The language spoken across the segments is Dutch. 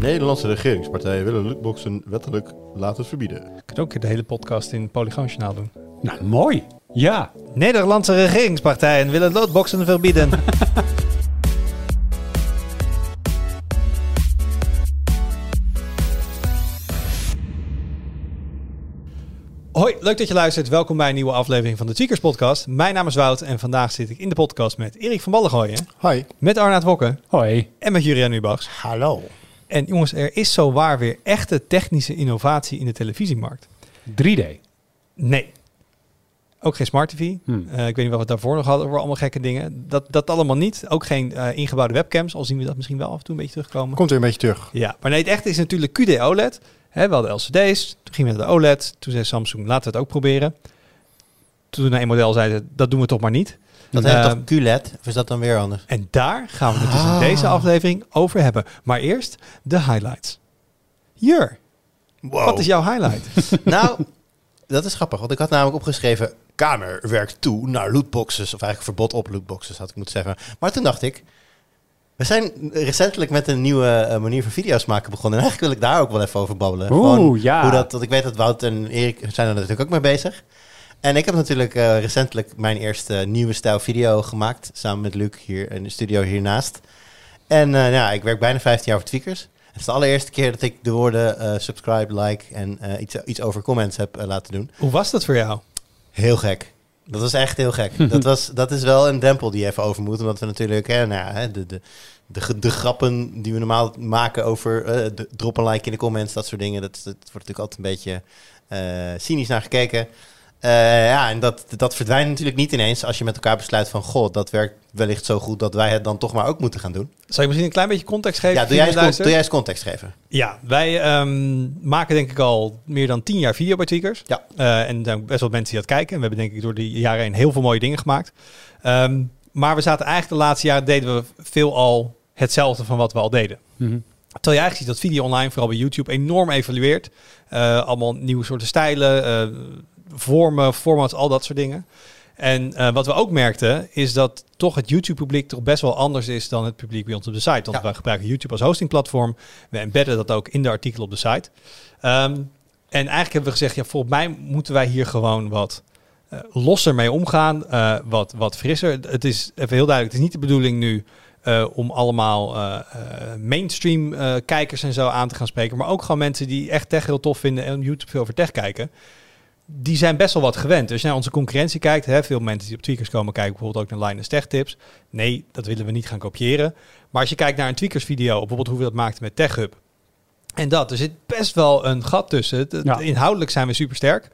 Nederlandse regeringspartijen willen lootboxen wettelijk laten verbieden. Ik kan ook de hele podcast in Polygoonjournaal doen. Nou, mooi. Ja. Nederlandse regeringspartijen willen lootboxen verbieden. Hoi, leuk dat je luistert. Welkom bij een nieuwe aflevering van de Tweakers Podcast. Mijn naam is Wout en vandaag zit ik in de podcast met Erik van Ballengooien, Hi. met Arnaud Wokken Hoi. en met Juriaan Nubachs. Hallo. En jongens, er is zo waar weer echte technische innovatie in de televisiemarkt. 3D. Nee. Ook geen smart TV. Hmm. Eh, ik weet niet wat we daarvoor nog hadden voor allemaal gekke dingen. Dat, dat allemaal niet. Ook geen eh, ingebouwde webcams, al zien we dat misschien wel af en toe een beetje terugkomen. Komt weer een beetje terug. Ja, maar nee, het echte is natuurlijk QD OLED. Hè, we hadden LCD's, toen gingen we naar de OLED. Toen zei Samsung, laten we het ook proberen. Toen een model zei, dat doen we toch maar niet. Dat Ehm, heet toch QLED? Of is dat dan weer anders? En daar gaan we het dus in deze aflevering over hebben. Maar eerst de highlights. Jur, wat is jouw highlight? nou, dat is grappig. Want ik had namelijk opgeschreven... Kamer werkt toe naar lootboxes. Of eigenlijk verbod op lootboxes, had ik moeten zeggen. Maar toen dacht ik... We zijn recentelijk met een nieuwe eh, manier van video's maken begonnen. En eigenlijk wil ik daar ook wel even over babbelen. Oeh, Gewoon ja. Hoe dat, want ik weet dat Wout en Erik zijn er natuurlijk ook mee bezig. En ik heb natuurlijk eh, recentelijk mijn eerste nieuwe stijl video gemaakt. Samen met Luc hier in de studio hiernaast. En eh, ja, ik werk bijna 15 jaar voor Tweakers. Het is de allereerste keer dat ik de woorden eh, subscribe, like en iets, iets over comments heb laten doen. Hoe was dat voor jou? Heel gek. Dat was echt heel gek. dat, was, dat is wel een drempel die je even over moet. Omdat we natuurlijk hè, nou hè, de, de, de, de grappen die we normaal maken over de, drop een like in de comments, dat soort dingen. Dat, dat wordt natuurlijk altijd een beetje cynisch naar gekeken. Eh, ja, en dat, dat verdwijnt natuurlijk niet ineens als je met elkaar besluit van... Goh, dat werkt wellicht zo goed dat wij het dan toch maar ook moeten gaan doen. Zal je misschien een klein beetje context geven? Ja, doe jij, eens, con- luistert? doe jij eens context geven. Ja, wij ehm, maken denk ik al meer dan tien jaar video bij Tweakers. Ja. Eh, en er zijn best wel mensen die dat kijken. En we hebben denk ik door de jaren heen heel veel mooie dingen gemaakt. Ehm, maar we zaten eigenlijk de laatste jaren deden we veel al hetzelfde van wat we al deden. Mhm. Terwijl je eigenlijk ziet dat video online, vooral bij YouTube, enorm evolueert. Eh, allemaal nieuwe soorten stijlen, eh, vormen, formats, al dat soort dingen. En eh, wat we ook merkten, is dat toch het YouTube-publiek toch best wel anders is dan het publiek bij ons op de site. Want Ja. we gebruiken YouTube als hostingplatform. We embedden dat ook in de artikelen op de site. Ehm, en eigenlijk hebben we gezegd, ja, volgens mij moeten wij hier gewoon wat eh, losser mee omgaan. eh, wat, wat frisser. Het is even heel duidelijk, het is niet de bedoeling nu om allemaal mainstream kijkers en zo aan te gaan spreken. Maar ook gewoon mensen die echt tech heel tof vinden en YouTube veel over tech kijken. Die zijn best wel wat gewend. Als je naar onze concurrentie kijkt, hè, veel mensen die op Tweakers komen kijken, bijvoorbeeld ook naar Linus Tech Tips. Nee, dat willen we niet gaan kopiëren. Maar als je kijkt naar een Tweakers video, bijvoorbeeld hoe we dat maakten met TechHub. En dat, er zit best wel een gat tussen. Ja. Inhoudelijk zijn we super sterk.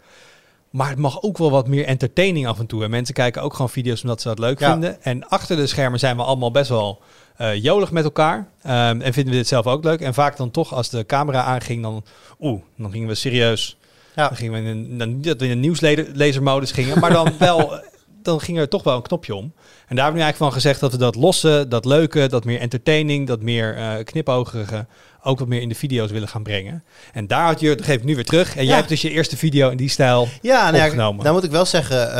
Maar het mag ook wel wat meer entertaining af en toe. En mensen kijken ook gewoon video's omdat ze dat leuk Ja. vinden. En achter de schermen zijn we allemaal best wel eh, jolig met elkaar. Ehm, en vinden we dit zelf ook leuk. En vaak dan toch, als de camera aanging, dan, oeh, dan gingen we serieus. Ja. Dan gingen we in een, niet dat we in een nieuwslezermodus gingen, maar dan wel, dan ging er toch wel een knopje om. En daar hebben we nu eigenlijk van gezegd dat we dat losse, dat leuke, dat meer entertaining, dat meer eh knipogige, ook wat meer in de video's willen gaan brengen. En daar had je, dat geef ik nu weer terug. En Ja. jij hebt dus je eerste video in die stijl. Ja, nou ja, opgenomen. nou moet ik wel zeggen, eh,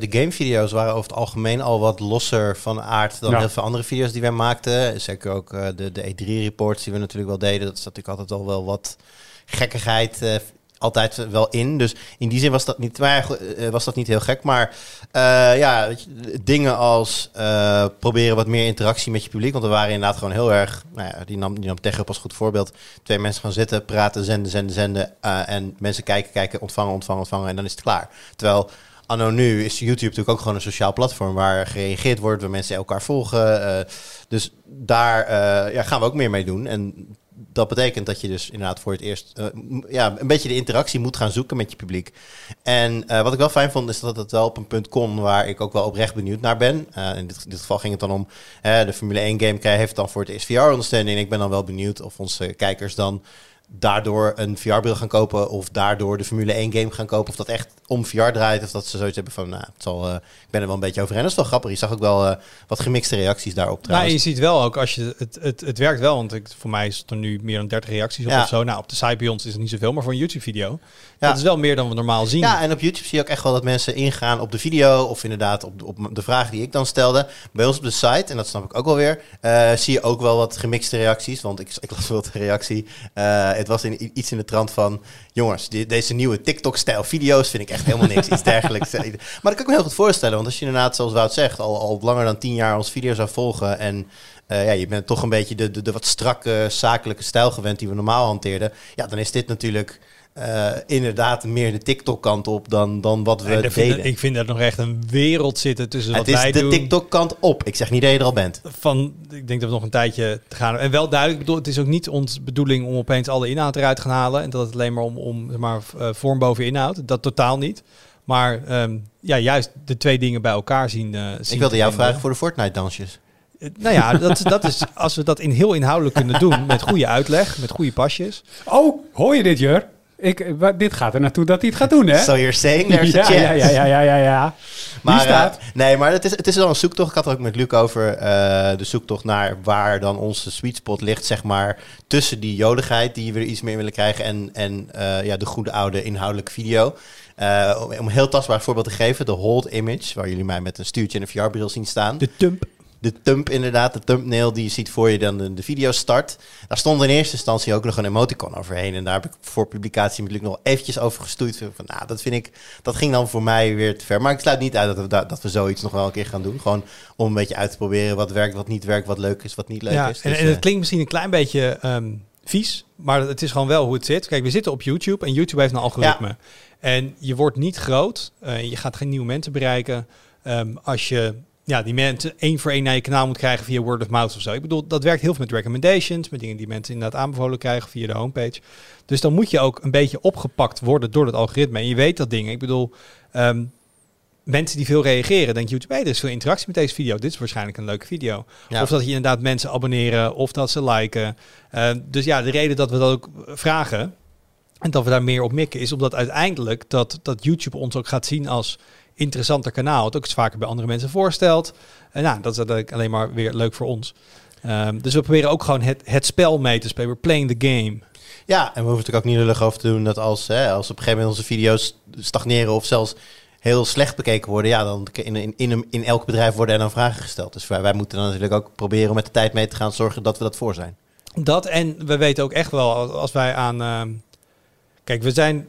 de gamevideo's waren over het algemeen al wat losser van aard dan Ja. heel veel andere video's die wij maakten. Zeker ook eh, de, de E3-reports die we natuurlijk wel deden. Dat zat natuurlijk altijd al wel wat gekkigheid altijd wel in. Dus in die zin was dat niet, maar, eh, was dat niet heel gek. Maar eh, ja, dingen als eh, proberen wat meer interactie met je publiek. Want we waren inderdaad gewoon heel erg, nou ja, die nam, die nam Tech als goed voorbeeld. Twee mensen gaan zitten, praten, zenden, zenden, zenden. eh, en mensen kijken, kijken, ontvangen, ontvangen, ontvangen. En dan is het klaar. Terwijl anno nu is YouTube natuurlijk ook gewoon een sociaal platform waar gereageerd wordt, waar mensen elkaar volgen. eh, dus daar eh, ja, gaan we ook meer mee doen. En dat betekent dat je dus inderdaad voor het eerst eh, ja, een beetje de interactie moet gaan zoeken met je publiek. En eh, wat ik wel fijn vond, is dat het wel op een punt kon waar ik ook wel oprecht benieuwd naar ben. Eh, in dit, dit geval ging het dan om de Formule 1 game heeft dan voor het eerst VR-ondersteuning. Ik ben dan wel benieuwd of onze kijkers dan daardoor een VR-bril gaan kopen of daardoor de Formule 1 game gaan kopen. Of dat echt om VR draait of dat ze zoiets hebben van, nou, het zal, eh, ik ben er wel een beetje over. En dat is wel grappig. Je zag ook wel eh, wat gemixte reacties daarop Nou, trouwens. je ziet wel ook als je het, het, het werkt wel, want ik, voor mij is er nu meer dan 30 reacties op Ja. of zo. Nou, op de site bij ons is het niet zoveel, maar voor een YouTube-video. Dat is wel meer dan we normaal zien. Ja, en op YouTube zie je ook echt wel dat mensen ingaan op de video of inderdaad op de, op de vragen die ik dan stelde. Bij ons op de site, en dat snap ik ook wel weer, eh, zie je ook wel wat gemixte reacties. Want ik, ik las wel de reactie. eh, het was in, iets in de trant van, jongens, die- deze nieuwe TikTok-stijl video's vind ik echt helemaal niks. iets dergelijks. Maar dat kan ik me heel goed voorstellen. Want als je inderdaad, zoals Wout zegt, al, al langer dan tien jaar ons video zou volgen en... eh, ja, je bent toch een beetje de, de, de wat strakke zakelijke stijl gewend die we normaal hanteerden. Ja, dan is dit natuurlijk eh, inderdaad meer de TikTok-kant op dan, dan wat we En ik vind, deden. ik vind er nog echt een wereld zitten tussen wat het is wij de doen. TikTok-kant op. Ik zeg niet dat je er al bent. Van, ik denk dat we nog een tijdje te gaan. En wel duidelijk, bedoel, het is ook niet onze bedoeling om opeens alle inhoud eruit te gaan halen. En dat het alleen maar om, om zeg maar, eh, vorm boven inhoud. Dat totaal niet. Maar ehm, ja, juist de twee dingen bij elkaar zien. eh, zien Ik wilde jou vragen voor de Fortnite-dansjes. Nou ja, dat, dat is als we dat in heel inhoudelijk kunnen doen. Met goede uitleg, met goede pasjes. Oh, hoor je dit, Jur? Ik, eh, dit gaat er naartoe dat hij het gaat doen, hè? So you're saying there's a ja, chance. ja, ja, ja, ja, ja, ja. Maar, Die staat. eh, nee, maar het is, het is wel een zoektocht. Ik had er ook met Luc over eh, de zoektocht naar waar dan onze sweet spot ligt, zeg maar, tussen die joligheid die we er iets meer willen krijgen en, en eh, ja, de goede oude inhoudelijke video. Eh, om, om een heel tastbaar voorbeeld te geven, de hold image, waar jullie mij met een stuurtje en een VR-bril zien staan. De tump. De thumb inderdaad, de thumbnail die je ziet voor je dan de, de video start. Daar stond in eerste instantie ook nog een emoticon overheen. En daar heb ik voor publicatie Luc nog eventjes over gestoeid. Van, nou, dat vind ik, dat ging dan voor mij weer te ver. Maar ik sluit niet uit dat we, da- dat we zoiets nog wel een keer gaan doen. Gewoon om een beetje uit te proberen wat werkt, wat niet werkt, wat leuk is, wat niet leuk Ja, is. en, Dus, en het eh, klinkt misschien een klein beetje ehm, vies, maar het is gewoon wel hoe het zit. Kijk, we zitten op YouTube en YouTube heeft een algoritme. En je wordt niet groot, eh, je gaat geen nieuwe mensen bereiken ehm, als je ja, die mensen één voor één naar je kanaal moet krijgen via word of mouth of zo. Ik bedoel, dat werkt heel veel met recommendations, met dingen die mensen inderdaad aanbevolen krijgen via de homepage. Dus dan moet je ook een beetje opgepakt worden door dat algoritme. En je weet dat dingen. Ik bedoel, ehm, mensen die veel reageren, denken YouTube, hey, er is veel interactie met deze video. Dit is waarschijnlijk een leuke video. ja. Of dat je inderdaad mensen abonneren, of dat ze liken. Eh, dus ja, de reden dat we dat ook vragen en dat we daar meer op mikken, is omdat uiteindelijk dat, dat YouTube ons ook gaat zien als interessanter kanaal. Het ook eens vaker bij andere mensen voorstelt. En nou, dat is uiteindelijk alleen maar weer leuk voor ons. Ehm, dus we proberen ook gewoon het, het spel mee te spelen. We're playing the game. Ja, en we hoeven er ook niet lullig over te doen dat als, hè, als op een gegeven moment onze video's stagneren of zelfs heel slecht bekeken worden, ja, dan in, in, in, in elk bedrijf worden er dan vragen gesteld. Dus wij, wij moeten dan natuurlijk ook proberen om met de tijd mee te gaan zorgen dat we dat voor zijn. Dat en we weten ook echt wel als- als wij aan. ehm, kijk, we zijn.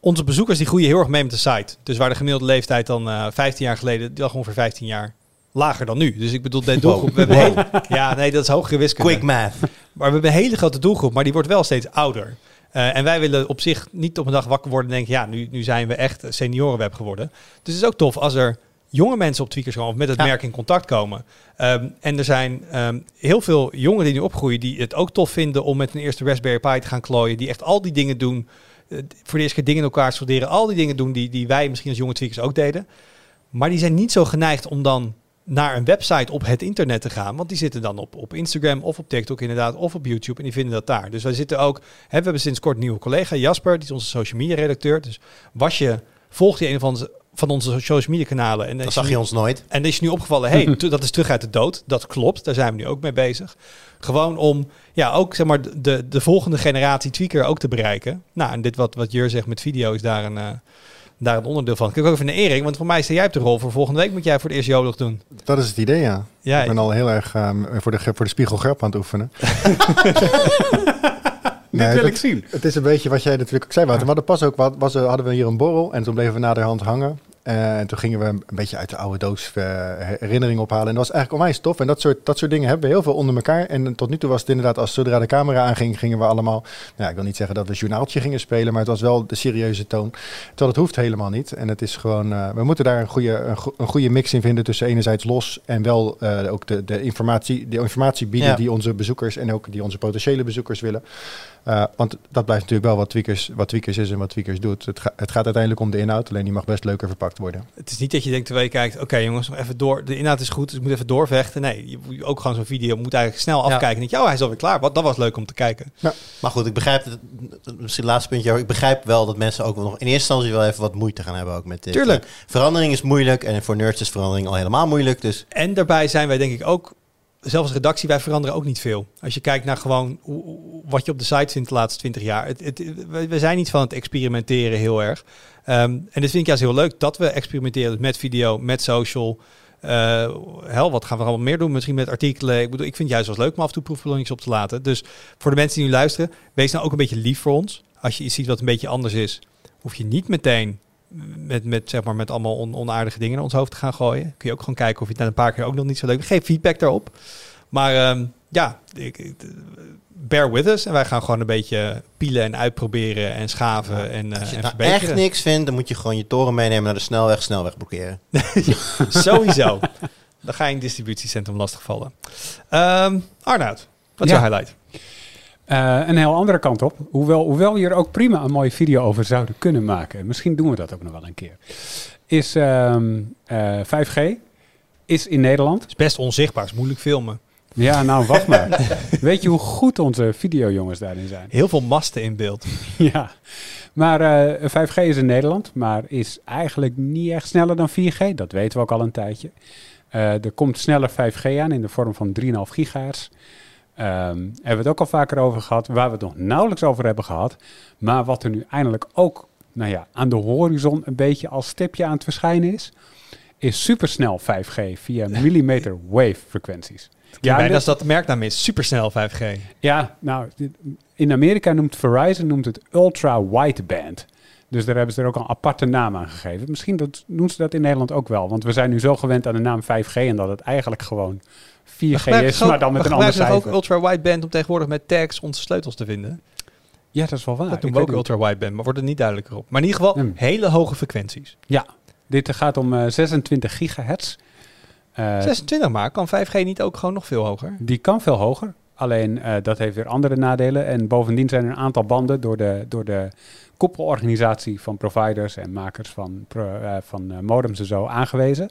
Onze bezoekers die groeien heel erg mee met de site. Dus waar de gemiddelde leeftijd dan eh 15 jaar geleden, die lag ongeveer 15 jaar lager dan nu. Dus ik bedoel, de doelgroep. We Wow. ja, nee, dat is hogere wiskunde. Quick math. Maar we hebben een hele grote doelgroep, maar die wordt wel steeds ouder. Eh, en wij willen op zich niet op een dag wakker worden en denken, ja, nu, nu zijn we echt seniorenweb geworden. Dus het is ook tof als er jonge mensen op Tweakers komen of met het Ja. merk in contact komen. Ehm, en er zijn ehm, heel veel jongeren die nu opgroeien die het ook tof vinden om met een eerste Raspberry Pi te gaan klooien. Die echt al die dingen doen, voor de eerste keer dingen in elkaar studeren. Al die dingen doen die, die wij misschien als jonge Tweakers ook deden. Maar die zijn niet zo geneigd om dan naar een website op het internet te gaan. Want die zitten dan op, op Instagram of op TikTok inderdaad, of op YouTube. En die vinden dat daar. Dus wij zitten ook... Hè, we hebben sinds kort een nieuwe collega, Jasper. Die is onze social media redacteur. Dus was je... Volg je een van onze, van onze social media kanalen. En Dan is zag nu- je ons nooit. en is je nu opgevallen, hey, dat is terug uit de dood. Dat klopt, daar zijn we nu ook mee bezig. Gewoon om, ja, ook zeg maar de, de volgende generatie tweaker ook te bereiken. Nou, en dit wat, wat Jur zegt met video is daar een, eh, daar een onderdeel van. Kijk ook even naar Erik, want voor mij sta jij op de rol. Voor volgende week moet jij voor het eerst Jolig doen. Dat is het idee, ja. Ja, ik ben al heel erg ehm, voor, de, voor de spiegelgrap aan het oefenen. Dit Nee, wil dat- ik zien. Het is een beetje wat jij natuurlijk ook zei, Wouter. We hadden pas ook wat, was, hadden we hier een borrel en toen bleven we naderhand hangen. Eh, en toen gingen we een beetje uit de oude doos eh, herinneringen ophalen. En dat was eigenlijk onwijs tof. En dat soort, dat soort dingen hebben we heel veel onder elkaar. En tot nu toe was het inderdaad, als zodra de camera aanging, gingen we allemaal... Nou, ja, ik wil niet zeggen dat we journaaltje gingen spelen, maar het was wel de serieuze toon. Terwijl het hoeft helemaal niet. En het is gewoon, eh, we moeten daar een goede, een, go- een goede mix in vinden tussen enerzijds los en wel eh, ook de, de, informatie, de informatie bieden Ja. die onze bezoekers en ook die onze potentiële bezoekers willen. Uh, want dat blijft natuurlijk wel wat tweakers, wat tweakers is en wat tweakers doet. Het, ga- het gaat uiteindelijk om de inhoud, alleen die mag best leuker verpakt worden. Het is niet dat je denkt terwijl je kijkt, oké jongens, nog even door. De inhoud is goed, dus ik moet even doorvechten. Nee, je moet ook gewoon zo'n video moet eigenlijk snel Ja. afkijken. En denk je, oh, hij is alweer klaar. Wat, dat was leuk om te kijken. Maar goed, ik begrijp het. Misschien het laatste puntje. Ik begrijp wel dat mensen ook wel nog in eerste instantie wel even wat moeite gaan hebben ook met dit. Tuurlijk. Eh, Verandering is moeilijk en voor nerds is verandering al helemaal moeilijk. Dus En daarbij zijn wij denk ik ook, zelfs redactie, wij veranderen ook niet veel. Als je kijkt naar gewoon wat je op de site vindt de laatste twintig jaar. Het, het, we, zijn niet van het experimenteren heel erg. Ehm, en dit vind ik juist heel leuk, dat we experimenteren met video, met social. Eh, hel, wat gaan we allemaal meer doen? Misschien met artikelen. Ik bedoel, ik vind het juist wel leuk om af en toe proefballonnetjes op te laten. Dus voor de mensen die nu luisteren, wees nou ook een beetje lief voor ons. Als je iets ziet wat een beetje anders is, hoef je niet meteen met, met, zeg maar, met allemaal on- onaardige dingen naar ons hoofd te gaan gooien. Kun je ook gewoon kijken of je het na een paar keer ook nog niet zo leuk vindt. Geef feedback daarop. Maar ehm, ja, ik, ik- bear with us. En wij gaan gewoon een beetje pielen en uitproberen en schaven en, eh als je en nou verbeteren. echt niks vindt, dan moet je gewoon je toren meenemen naar de snelweg, snelweg blokkeren. Sowieso. Dan ga je in het distributiecentrum lastigvallen. Ehm Arnoud, wat is Ja. jouw highlight? Eh, een heel andere kant op. Hoewel, hoewel we hier ook prima een mooie video over zouden kunnen maken. Misschien doen we dat ook nog wel een keer. Is ehm, eh, 5G. Is in Nederland. is best onzichtbaar, is moeilijk filmen. Ja, nou wacht maar. Weet je hoe goed onze videojongens daarin zijn? Heel veel masten in beeld. Ja. Maar eh, 5G is in Nederland, maar is eigenlijk niet echt sneller dan 4G. Dat weten we ook al een tijdje. Eh, er komt sneller 5G aan in de vorm van 3,5 gigahertz. Ehm, hebben we het ook al vaker over gehad, waar we het nog nauwelijks over hebben gehad. Maar wat er nu eindelijk ook nou ja, aan de horizon een beetje als stipje aan het verschijnen is, is supersnel 5G via millimeter wave frequenties. Ja, en als dat merknaam is, supersnel 5G. ja, nou, in Amerika noemt Verizon noemt het ultra wideband. Dus daar hebben ze er ook een aparte naam aan gegeven. Misschien dat, doen ze dat in Nederland ook wel. Want we zijn nu zo gewend aan de naam 5G en dat het eigenlijk gewoon 4G is, maar dan met een ander We ook cijfer. ultra wideband om tegenwoordig met tags onze sleutels te vinden. Ja, dat is wel waar. dat doen we ook weet niet- ultra wideband, maar wordt er niet duidelijker op. Maar in ieder geval Hmm. hele hoge frequenties. Ja, dit gaat om eh, 26 gigahertz. Eh, 26 maar, kan 5G niet ook gewoon nog veel hoger? Die kan veel hoger. Alleen eh, dat heeft weer andere nadelen. En bovendien zijn er een aantal banden door de, door de koppelorganisatie van providers en makers van, pro- eh, van eh, modems en zo aangewezen.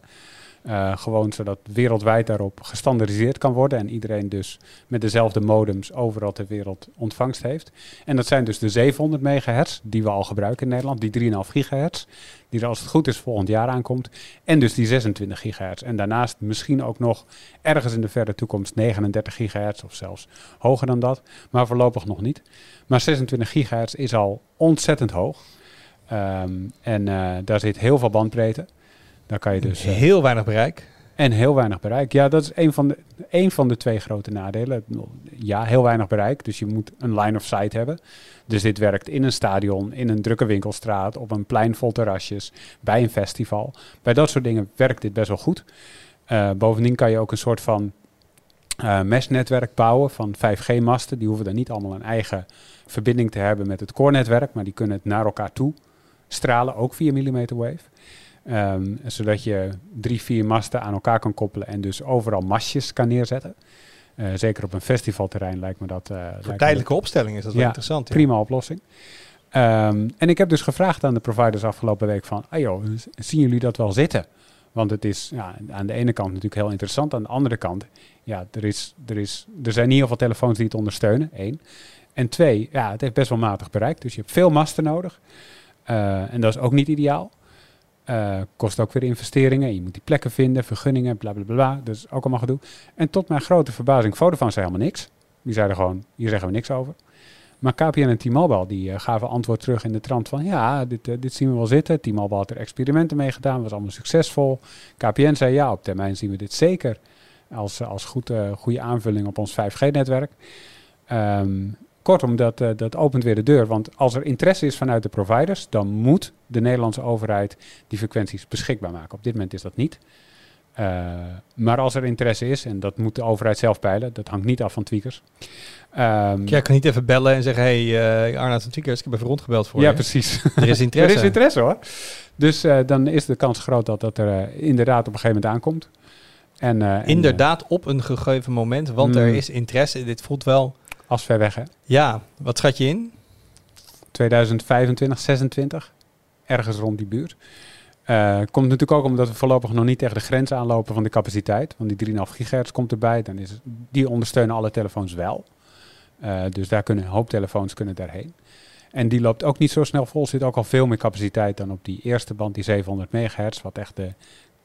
Eh, gewoon zodat wereldwijd daarop gestandardiseerd kan worden en iedereen dus met dezelfde modems overal ter wereld ontvangst heeft. En dat zijn dus de 700 megahertz die we al gebruiken in Nederland, die 3,5 gigahertz, die er als het goed is volgend jaar aankomt. En dus die 26 gigahertz. En daarnaast misschien ook nog ergens in de verre toekomst 39 gigahertz of zelfs hoger dan dat, maar voorlopig nog niet. Maar 26 gigahertz is al ontzettend hoog. Ehm, en eh, daar zit heel veel bandbreedte. Daar kan je dus eh, Heel weinig bereik. en heel weinig bereik. Ja, dat is een van de, een van de twee grote nadelen. Ja, heel weinig bereik. Dus je moet een line of sight hebben. Dus dit werkt in een stadion, in een drukke winkelstraat, op een plein vol terrasjes, bij een festival. Bij dat soort dingen werkt dit best wel goed. Eh, bovendien kan je ook een soort van eh meshnetwerk bouwen van 5G-masten. Die hoeven dan niet allemaal een eigen verbinding te hebben met het core-netwerk, maar die kunnen het naar elkaar toe stralen, ook via millimeter wave. Ehm, zodat je drie, vier masten aan elkaar kan koppelen en dus overal mastjes kan neerzetten. Eh, zeker op een festivalterrein lijkt me dat. eh, Voor dat tijdelijke opstelling is dat wel Ja, interessant. ja. prima oplossing. Ehm, en ik heb dus gevraagd aan de providers afgelopen week van, ah joh, zien jullie dat wel zitten? Want het is ja, aan de ene kant natuurlijk heel interessant, aan de andere kant, ja, er, is, er, is, er zijn niet heel veel telefoons die het ondersteunen, één. En twee, ja, het heeft best wel matig bereik, dus je hebt veel masten nodig. Eh, en dat is ook niet ideaal. Eh, kost ook weer investeringen. Je moet die plekken vinden, vergunningen, bla bla bla. is ook allemaal gedoe. En tot mijn grote verbazing, Vodafone zei helemaal niks. Die zeiden gewoon, hier zeggen we niks over. Maar KPN en T-Mobile die eh, gaven antwoord terug in de trant van... ja, dit, eh, dit zien we wel zitten. T-Mobile had er experimenten mee gedaan, was allemaal succesvol. KPN zei ja, op termijn zien we dit zeker als, als goed, goede aanvulling op ons 5G-netwerk. Ehm, kortom, dat, eh, dat opent weer de deur. Want als er interesse is vanuit de providers... dan moet de Nederlandse overheid die frequenties beschikbaar maken. Op dit moment is dat niet. Eh, maar als er interesse is, en dat moet de overheid zelf peilen... dat hangt niet af van tweakers... Ehm, Jij kan niet even bellen en zeggen, hey uh, Arnoud van Tweakers, ik heb even rondgebeld voor ja, je. precies. Er is interesse. er is interesse hoor. Dus uh, dan is de kans groot dat dat er uh, inderdaad op een gegeven moment aankomt. En, en, inderdaad op een gegeven moment, want mm. er is interesse. Dit voelt wel... Als ver weg hè? Ja, wat schat je in? 2025, 26. Ergens rond die buurt. Eh, komt natuurlijk ook omdat we voorlopig nog niet tegen de grens aanlopen van de capaciteit. Want die 3,5 gigahertz komt erbij. Dan is, die ondersteunen alle telefoons wel. Eh, dus daar kunnen een hoop telefoons kunnen daarheen. En die loopt ook niet zo snel vol. Zit ook al veel meer capaciteit dan op die eerste band, die 700 megahertz. Wat echt de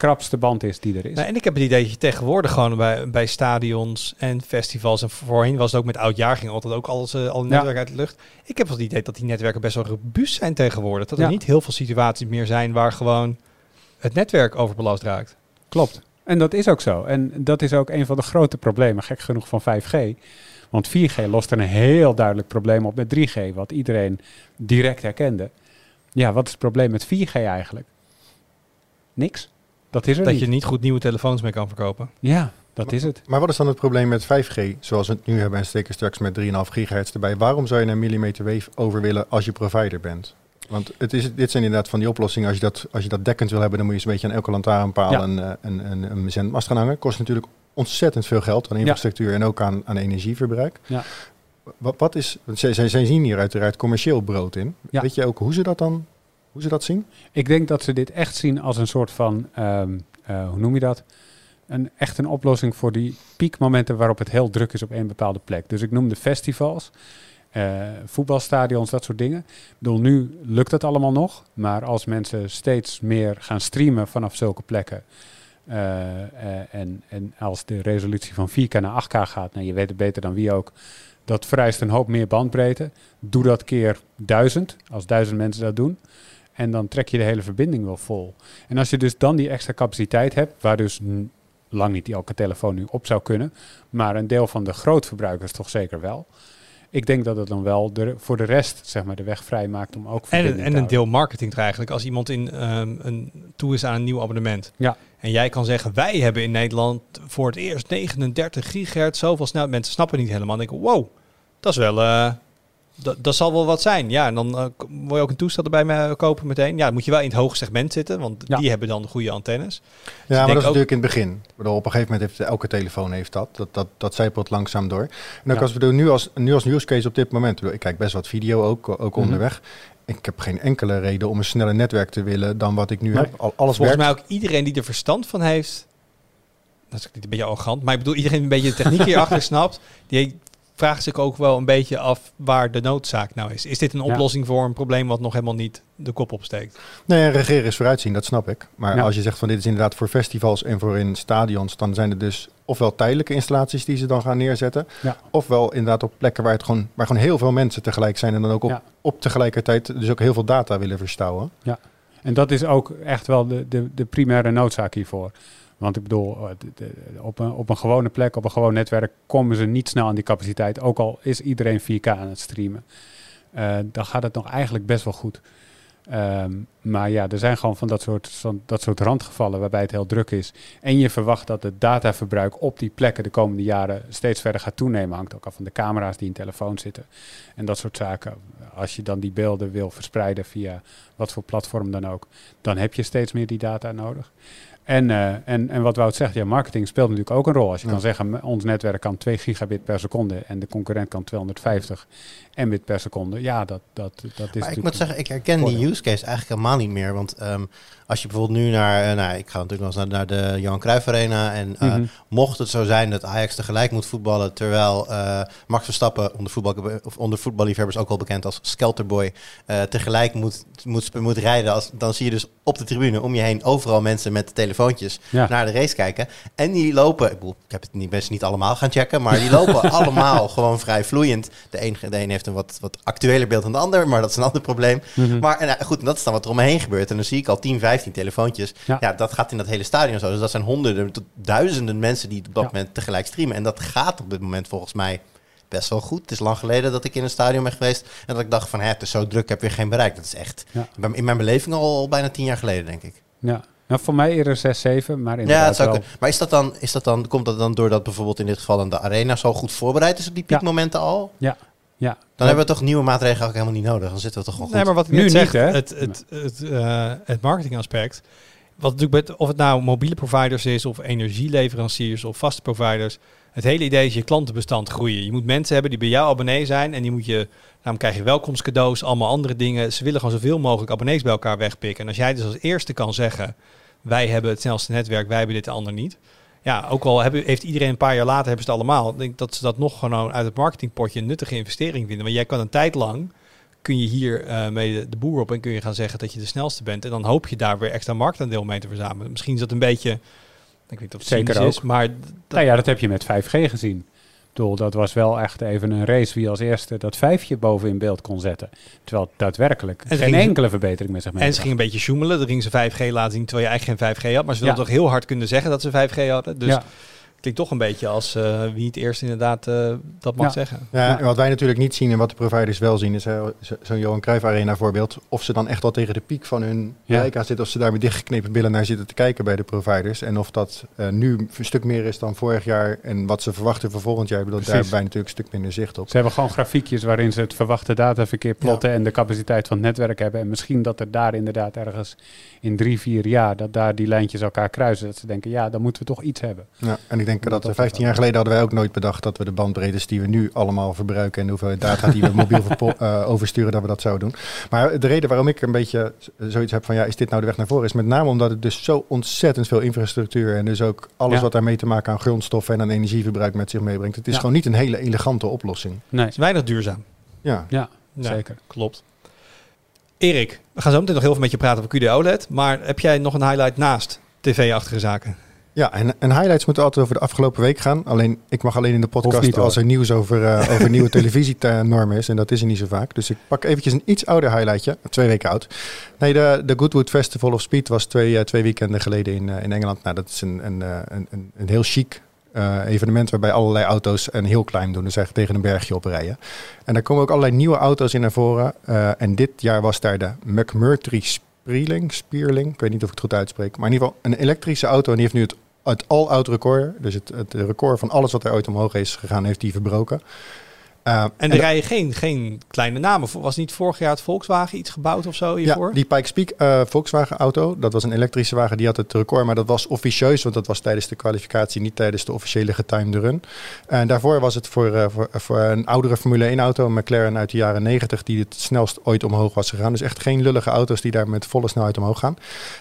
krapste band is die er is. Nou, en ik heb het idee dat je tegenwoordig gewoon bij, bij stadions en festivals en voorheen was het ook met oudjaar ging altijd ook alles uh, al netwerk uit de lucht. Ik heb wel het idee dat die netwerken best wel robuust zijn tegenwoordig. Dat er Ja. niet heel veel situaties meer zijn waar gewoon het netwerk overbelast raakt. Klopt. En dat is ook zo. En dat is ook een van de grote problemen, gek genoeg, van 5G. Want 4G lost er een heel duidelijk probleem op met 3G, wat iedereen direct herkende. Ja, wat is het probleem met 4G eigenlijk? Niks. Dat is er Dat niet. je niet goed nieuwe telefoons meer kan verkopen. Ja, dat is het. Maar wat is dan het probleem met 5G, zoals we het nu hebben en steken straks met 3,5 gigahertz erbij? Waarom zou je naar millimeter wave over willen als je provider bent? Want het is, dit zijn inderdaad van die oplossingen. Als je, dat, als je dat dekkend wil hebben, dan moet je eens een beetje aan elke lantaarnpaal Ja. een, eh, een, een, een zendmast gaan hangen. Kost natuurlijk ontzettend veel geld aan infrastructuur en ook aan, aan energieverbruik. Ja. Wat, wat is, zij, zij, zij zien hier uiteraard commercieel brood in. Ja. Weet je ook hoe ze dat dan, hoe ze dat zien? Ik denk dat ze dit echt zien als een soort van, ehm, eh, hoe noem je dat? Een, echt een oplossing voor die piekmomenten waarop het heel druk is op één bepaalde plek. Dus ik noemde festivals, eh, voetbalstadions, dat soort dingen. Ik bedoel, nu lukt dat allemaal nog. Maar als mensen steeds meer gaan streamen vanaf zulke plekken. eh, en, en als de resolutie van 4K naar 8K gaat, nou, je weet het beter dan wie ook. Dat vereist een hoop meer bandbreedte. Doe dat keer duizend, als duizend mensen dat doen. En dan trek je de hele verbinding wel vol. En als je dus dan die extra capaciteit hebt, waar dus lang niet elke telefoon nu op zou kunnen, maar een deel van de grootverbruikers toch zeker wel. Ik denk dat het dan wel de, voor de rest zeg maar, de weg vrij maakt om ook En, en een deel marketing er eigenlijk. Als iemand in, ehm, een, toe is aan een nieuw abonnement. Ja. En jij kan zeggen, wij hebben in Nederland voor het eerst 39 gigahertz, zoveel snel. Mensen snappen niet helemaal. Dan denken, wow, dat is wel... eh, dat, dat zal wel wat zijn. Ja, en dan eh, k- wil je ook een toestel erbij me- kopen meteen. Ja, dan moet je wel in het hoge segment zitten, want Ja. die hebben dan de goede antennes. Ja, ik maar dat is ook- natuurlijk in het begin. Bedoel, op een gegeven moment heeft elke telefoon heeft dat. Dat, dat, dat zijpelt langzaam door. En ook Ja. als we doen nu als, nu als use case op dit moment. ik bedoel, Ik kijk best wat video ook, ook Mhm. onderweg. Ik heb geen enkele reden om een sneller netwerk te willen dan wat ik nu heb. Al, alles Volgens werkt. mij ook iedereen die er verstand van heeft, dat is niet een beetje arrogant, maar ik bedoel iedereen die een beetje de techniek hierachter snapt, die vraagt zich ook wel een beetje af waar de noodzaak nou is. Is dit een Ja. oplossing voor een probleem wat nog helemaal niet de kop opsteekt? Nee, regeren is vooruitzien, dat snap ik. Maar Ja. als je zegt van dit is inderdaad voor festivals en voor in stadions, dan zijn er dus ofwel tijdelijke installaties die ze dan gaan neerzetten. Ja. Ofwel inderdaad op plekken waar, het gewoon, waar gewoon heel veel mensen tegelijk zijn en dan ook op, Ja. op tegelijkertijd dus ook heel veel data willen verstouwen. En dat is ook echt wel de, de, de primaire noodzaak hiervoor. Want ik bedoel, eh, op, een, op een gewone plek, op een gewoon netwerk, komen ze niet snel aan die capaciteit. Ook al is iedereen 4K aan het streamen. Eh, dan gaat het nog eigenlijk best wel goed. Ehm, maar ja, er zijn gewoon van dat soort, van dat soort randgevallen waarbij het heel druk is. En je verwacht dat het dataverbruik op die plekken de komende jaren steeds verder gaat toenemen. Hangt ook af van de camera's die in telefoon zitten. En dat soort zaken. Als je dan die beelden wil verspreiden via wat voor platform dan ook, dan heb je steeds meer die data nodig. En, eh, en, en wat Wout zegt, ja, marketing speelt natuurlijk ook een rol. Als je Ja. kan zeggen, ons netwerk kan 2 gigabit per seconde en de concurrent kan 250 mbit per seconde. Ja, dat, dat, dat is Maar ik moet zeggen, ik herken die use case eigenlijk helemaal niet meer. Want ehm, als je bijvoorbeeld nu naar, eh, nou, ik ga natuurlijk wel eens naar, naar de Johan Cruijff Arena. En eh, Mhm. mocht het zo zijn dat Ajax tegelijk moet voetballen, terwijl eh, Max Verstappen, onder, voetbal, of onder voetballiefhebbers ook wel bekend als Skelterboy, tegelijk moet, moet, moet rijden. Als, dan zie je dus op de tribune om je heen overal mensen met telefoontjes Ja. naar de race kijken. En die lopen, ik, bedoel, ik heb het niet, best niet allemaal gaan checken, maar die lopen allemaal gewoon vrij vloeiend. De een, de een heeft een wat, wat actueler beeld dan de ander, maar dat is een ander probleem. Mhm. Maar en, goed, en dat is dan wat er om me heen gebeurt. En dan zie ik al 10, 15 telefoontjes. Ja. Ja. dat gaat in dat hele stadion zo. Dus dat zijn honderden tot duizenden mensen die op dat Ja. moment tegelijk streamen. En dat gaat op dit moment volgens mij best wel goed. Het is lang geleden dat ik in een stadion ben geweest. En dat ik dacht van, hè, het is zo druk, heb weer geen bereik. Dat is echt Ja. in in mijn beleving al, al bijna tien jaar geleden, denk ik. Ja. Nou, voor mij eerder 6, 7, maar Ja, inderdaad het zou wel. Maar is dat dan, is dat dan, komt dat dan doordat bijvoorbeeld in dit geval dan de arena zo goed voorbereid is op die Ja. piekmomenten al? Ja. Ja. Dan hebben we toch nieuwe maatregelen ook helemaal niet nodig. Dan zitten we toch gewoon goed. Nee, maar wat ik Nu niet, zeg, hè? het, het, het, eh, het marketingaspect. Wat natuurlijk of het nou mobiele providers is, of energieleveranciers, of vaste providers. Het hele idee is je klantenbestand groeien. Je moet mensen hebben die bij jou abonnee zijn en die moet je, daarom krijg je welkomstcadeaus, allemaal andere dingen. Ze willen gewoon zoveel mogelijk abonnees bij elkaar wegpikken. En als jij dus als eerste kan zeggen, wij hebben het snelste netwerk, wij hebben dit de ander niet. Ja, ook al hebben, heeft iedereen een paar jaar later hebben ze het allemaal. Ik denk dat ze dat nog gewoon uit het marketingpotje een nuttige investering vinden. Want jij kan een tijd lang kun je hier eh, mee de, de boer op en kun je gaan zeggen dat je de snelste bent. En dan hoop je daar weer extra marktaandeel mee te verzamelen. Misschien is dat een beetje, ik weet niet of het Zeker is, maar Nou ja, dat heb je met 5G gezien. Bedoel, dat was wel echt even een race wie als eerste dat vijfje boven in beeld kon zetten. Terwijl het daadwerkelijk En geen enkele verbetering met zich En ze gingen een beetje sjoemelen. Dan gingen ze 5G laten zien terwijl je eigenlijk geen 5G had. Maar ze wilden Ja. toch heel hard kunnen zeggen dat ze 5G hadden. Dus ja. Klinkt toch een beetje als eh, wie het eerst inderdaad eh, dat mag Ja. zeggen. Ja, Ja. en wat wij natuurlijk niet zien en wat de providers wel zien, is zo- zo'n Johan Cruijff Arena voorbeeld. Of ze dan echt wel tegen de piek van hun Ja. aan zitten, of ze daar met dichtgeknepen billen naar zitten te kijken bij de providers. En of dat eh, nu een stuk meer is dan vorig jaar en wat ze verwachten voor volgend jaar. Ik bedoel, daar hebben wij natuurlijk een stuk minder zicht op. Ze hebben gewoon grafiekjes waarin ze het verwachte dataverkeer plotten en de capaciteit van het netwerk hebben. En misschien dat er daar inderdaad ergens in drie, vier jaar, dat daar die lijntjes elkaar kruisen. Dat ze denken, ja, dan moeten we toch iets hebben. Ja, en ik denk Dat dat, dat we 15 jaar geleden hadden wij ook nooit bedacht dat we de bandbreedtes die we nu allemaal verbruiken en de hoeveelheid data die we mobiel eh, oversturen, dat we dat zouden doen. Maar de reden waarom ik een beetje zoiets heb van ja, is dit nou de weg naar voren, is met name omdat het dus zo ontzettend veel infrastructuur en dus ook alles Ja. wat daarmee te maken aan grondstoffen en aan energieverbruik met zich meebrengt. Het is Ja. gewoon niet een hele elegante oplossing. Nee, Het is weinig duurzaam. Ja, ja, Ja, zeker. Klopt. Erik, we gaan zo meteen nog heel veel met je praten over QD OLED. Maar heb jij nog een highlight naast tv-achtige zaken? Ja, en, en highlights moeten altijd over de afgelopen week gaan. Alleen, ik mag alleen in de podcast niet, als er nieuws over, eh, over nieuwe televisienormen is. En dat is er niet zo vaak. Dus ik pak eventjes een iets ouder highlightje. Twee weken oud. Nee, de, de Goodwood Festival of Speed was twee, eh, twee weekenden geleden in, eh, in Engeland. Nou, dat is een, een, een, een, een heel chic evenement waarbij allerlei auto's een heel klein doen. Dus eigenlijk tegen een bergje oprijden. En daar komen ook allerlei nieuwe auto's in naar voren. En dit jaar was daar de McMurtry Spierling. Ik weet niet of ik het goed uitspreek. Maar in ieder geval een elektrische auto. En die heeft nu het, het all-out record. Dus het, het record van alles wat er ooit omhoog is gegaan, heeft die verbroken. Eh, En er rijden geen, geen kleine namen. Was niet vorig jaar het Volkswagen iets gebouwd of zo hiervoor? Ja, die Pikes Peak eh, Volkswagen auto, dat was een elektrische wagen, die had het record, maar dat was officieus, want dat was tijdens de kwalificatie, niet tijdens de officiële getimede run. En daarvoor was het voor, eh, voor, voor een oudere Formule 1 auto, een McLaren uit de jaren 90, die het snelst ooit omhoog was gegaan. Dus echt geen lullige auto's die daar met volle snelheid omhoog gaan.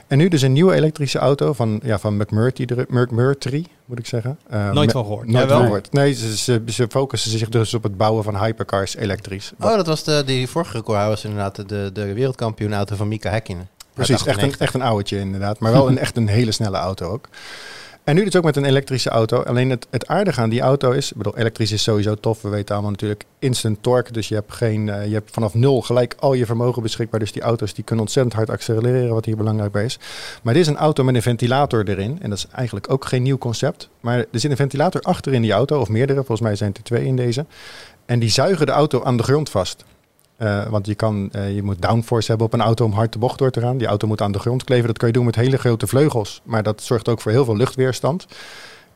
En nu dus een nieuwe elektrische auto van, ja, van McMurtry, McMurtry, moet ik zeggen. Eh, Nooit van gehoord. Nooit Jij van wel? gehoord. Nee, ze, ze, ze focussen zich dus op het bouwen van hypercars elektrisch. Oh, dat was de, die vorige record. was inderdaad de, de wereldkampioenauto van Mika Häkkinen. Precies, echt een, 98. echt een ouwtje inderdaad. Maar wel een, echt een hele snelle auto ook. En nu dus ook met een elektrische auto. Alleen het, het aardige aan die auto is... Ik bedoel, elektrisch is sowieso tof. We weten allemaal natuurlijk instant torque. Dus je hebt, geen, eh, je hebt vanaf nul gelijk al je vermogen beschikbaar. Dus die auto's die kunnen ontzettend hard accelereren. Wat hier belangrijk bij is. Maar dit is een auto met een ventilator erin. En dat is eigenlijk ook geen nieuw concept. Maar er zit een ventilator achter in die auto. Of meerdere. Volgens mij zijn er twee in deze. En die zuigen de auto aan de grond vast. Eh, want je, kan, eh, je moet downforce hebben op een auto om hard de bocht door te gaan. Die auto moet aan de grond kleven. Dat kan je doen met hele grote vleugels. Maar dat zorgt ook voor heel veel luchtweerstand.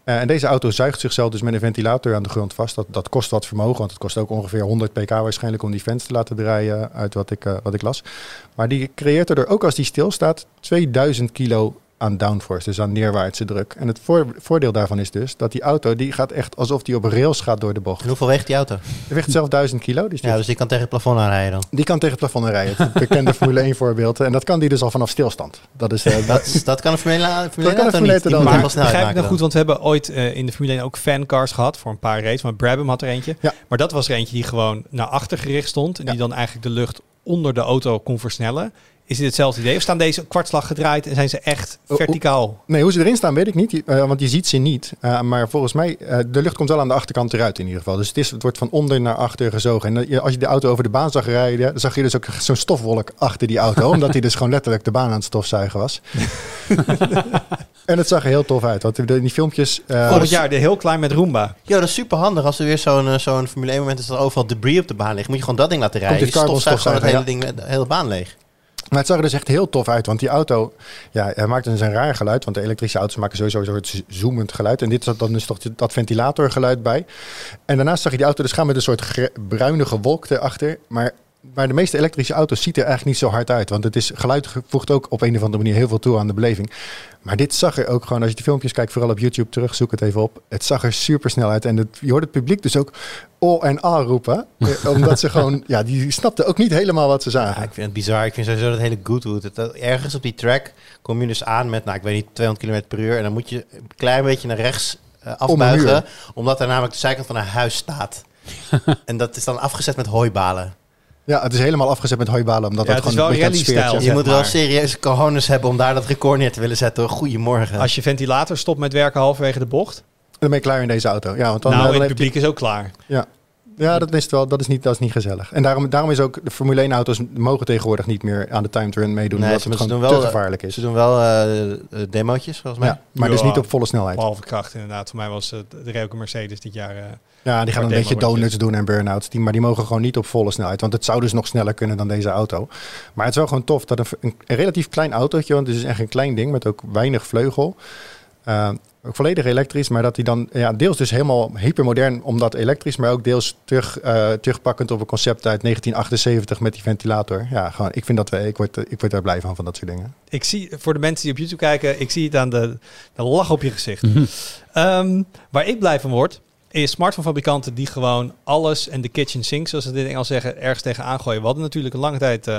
Eh, en deze auto zuigt zichzelf dus met een ventilator aan de grond vast. Dat, dat kost wat vermogen, want het kost ook ongeveer 100 pk waarschijnlijk om die fans te laten draaien uit wat ik, wat ik las. Maar die creëert er ook als die stilstaat 2000 kilo aan downforce, dus aan neerwaartse druk. En het voor- voordeel daarvan is dus dat die auto die gaat echt alsof die op rails gaat door de bocht. En hoeveel weegt die auto? Die weegt zelf 1000 kilo, dus die, Ja, dus die kan tegen het plafond aanrijden dan. die kan tegen het plafond rijden. Het bekende Formule 1 voorbeeld. En dat kan die dus al vanaf stilstand. Dat is, eh, dat, Dat, dat kan een Formule 1 kan Formule een 1 auto Formule niet. Die 1 moet dan Maar begrijp ik nou goed, want we hebben ooit eh, in de Formule 1 ook fancars gehad voor een paar races. Maar Brabham had er eentje. Ja. Maar dat was er eentje die gewoon naar achter gericht stond. En Ja. die dan eigenlijk de lucht onder de auto kon versnellen. Is dit hetzelfde idee? Of staan deze kwartslag gedraaid en zijn ze echt verticaal? nee, hoe ze erin staan weet ik niet. eh, want je ziet ze niet. Eh, maar volgens mij, eh, de lucht komt wel aan de achterkant eruit in ieder geval. Dus het, is, het wordt van onder naar achter gezogen. En als je de auto over de baan zag rijden, dan zag je dus ook zo'n stofwolk achter die auto. omdat hij dus gewoon letterlijk de baan aan het stofzuigen was. en het zag er heel tof uit. Want in die filmpjes... eh, Vorig jaar de heel klein met Roomba. Ja, dat is super handig. Als er weer zo'n zo'n Formule 1 moment is dat er overal debris op de baan ligt, moet je gewoon dat ding laten rijden. dit Je stofzuigt gewoon het hele ding, de hele baan leeg. Maar het zag er dus echt heel tof uit. Want die auto, ja, hij maakt dus een raar geluid. Want de elektrische auto's maken sowieso een soort zoemend geluid. En dit zat dan dus toch dat ventilatorgeluid bij. En daarnaast zag je die auto dus gaan met een soort bruinige wolk erachter. Maar maar de meeste elektrische auto's ziet er eigenlijk niet zo hard uit. Want het is, geluid voegt ook op een of andere manier heel veel toe aan de beleving. Maar dit zag er ook gewoon, als je de filmpjes kijkt, vooral op YouTube terug, zoek het even op. Het zag er super snel uit. En het, je hoort het publiek dus ook O en A roepen. eh, omdat ze gewoon, ja, die snapten ook niet helemaal wat ze Ja, zagen. ik vind het bizar. Ik vind sowieso dat hele Goodwood. Het, dat- ergens op die track kom je dus aan met, nou, ik weet niet, 200 km per uur. En dan moet je een klein beetje naar rechts eh, afbuigen. omdat er namelijk de zijkant van een huis staat. en dat is dan afgezet met hooibalen. Ja, het is helemaal afgezet met hooibalen. Omdat Ja, het het is gewoon een wel je moet wel serieuze cojones hebben om daar dat record neer te willen zetten. Goedemorgen. Als je ventilator stopt met werken halverwege de bocht. Dan ben je klaar in deze auto. Ja, want dan, nou, eh, dan het publiek is ook klaar. Ja. Ja, dat is wel. Dat is niet, dat is niet gezellig. En daarom, daarom is ook de Formule 1 auto's mogen tegenwoordig niet meer aan de time to run meedoen. Nee, omdat ze- het ze gewoon doen te wel, eh, gevaarlijk is. Ze doen wel eh, eh, demootjes, volgens mij. Ja, maar dus niet op volle snelheid. Behalve kracht inderdaad. Voor mij was het de Rijke Mercedes dit jaar. eh, Ja, die gaan een beetje donuts doen en burn-outs. Die, maar die mogen gewoon niet op volle snelheid. Want het zou dus nog sneller kunnen dan deze auto. Maar het is wel gewoon tof dat een, een, een relatief klein autootje, want het is echt een klein ding met ook weinig vleugel. eh, ook volledig elektrisch, maar dat hij dan ja, deels dus helemaal hypermodern omdat elektrisch, maar ook deels terug, eh, terugpakkend op een concept uit 1978 met die ventilator. Ja, gewoon, ik vind dat we, ik word, ik word daar blij van van dat soort dingen. ik zie, voor de mensen die op YouTube kijken, ik zie het aan de, de lach op je gezicht. Ehm, waar ik blij van word, is smartphonefabrikanten die gewoon alles en de kitchen sink, zoals ze dit in Engels zeggen, ergens tegenaan gooien. We hadden natuurlijk een lange tijd eh,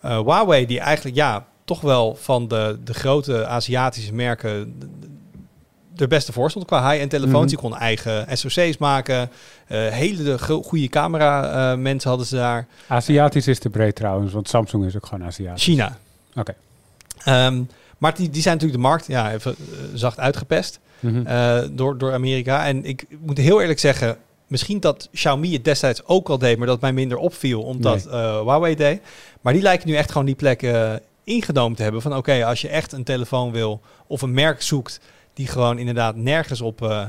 eh, Huawei, die eigenlijk ja, toch wel van de, de grote Aziatische merken de, beste voor stond qua high-end telefoons. Mhm. Die konden eigen SoC's maken. eh, hele go- goede camera eh, mensen hadden ze daar. Aziatisch is te breed trouwens, want Samsung is ook gewoon Aziatisch. China. Oké. Ehm, maar die, die zijn natuurlijk de markt ja, even eh, zacht uitgepest Mhm. door, door Amerika. En ik moet heel eerlijk zeggen, misschien dat Xiaomi het destijds ook al deed, maar dat mij minder opviel omdat Nee. Huawei deed. Maar die lijken nu echt gewoon die plek ingenomen te hebben van oké, als je echt een telefoon wil of een merk zoekt die gewoon inderdaad nergens op eh,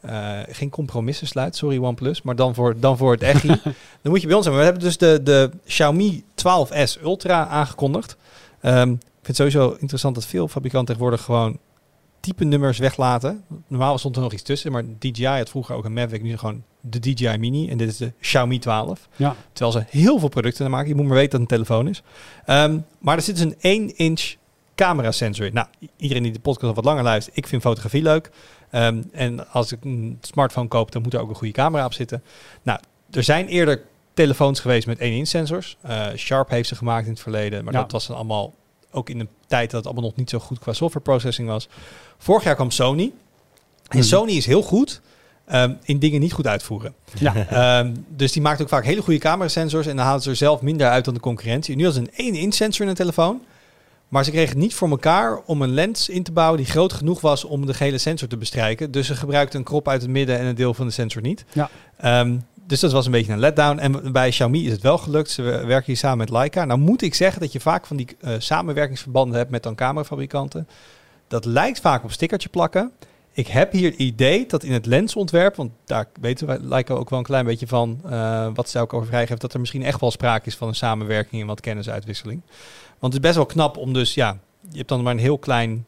eh, geen compromissen sluit, sorry OnePlus, maar dan voor, dan voor het echi, dan moet je bij ons zijn. Maar we hebben dus de, de Xiaomi 12S Ultra aangekondigd. Ehm, ik vind het sowieso interessant dat veel fabrikanten tegenwoordig gewoon type nummers weglaten. Normaal stond er nog iets tussen, maar DJI had vroeger ook een Mavic, nu gewoon de DJI Mini. En dit is de Xiaomi 12. Ja. Terwijl ze heel veel producten maken. Je moet maar weten dat het een telefoon is. Ehm, maar er zit dus een 1-inch camera sensor in. Nou, iedereen die de podcast al wat langer luistert, ik vind fotografie leuk. Ehm, en als ik een smartphone koop, dan moet er ook een goede camera op zitten. Nou, er zijn eerder telefoons geweest met 1-inch sensors. Eh, Sharp heeft ze gemaakt in het verleden, maar Ja. dat was dan allemaal ook in een tijd dat het allemaal nog niet zo goed qua software processing was. Vorig jaar kwam Sony. En Mhm. Sony is heel goed ehm, in dingen niet goed uitvoeren. Ja. Ehm, dus die maakt ook vaak hele goede camerasensors en dan halen ze er zelf minder uit dan de concurrentie. Nu ze een 1-inch sensor in een telefoon. Maar ze kregen het niet voor elkaar om een lens in te bouwen die groot genoeg was om de gele sensor te bestrijken. Dus ze gebruikten een krop uit het midden en een deel van de sensor niet. Ja. Ehm, dus dat was een beetje een letdown. En bij Xiaomi is het wel gelukt. Ze werken hier samen met Leica. Nou moet ik zeggen dat je vaak van die eh, samenwerkingsverbanden hebt met dan camerafabrikanten. Dat lijkt vaak op stickertje plakken. Ik heb hier het idee dat in het lensontwerp, want daar weten wij Leica ook wel een klein beetje van, eh, wat ze ook over vrijgeeft, dat er misschien echt wel sprake is van een samenwerking en wat kennisuitwisseling. Want het is best wel knap om dus, ja, je hebt dan maar een heel klein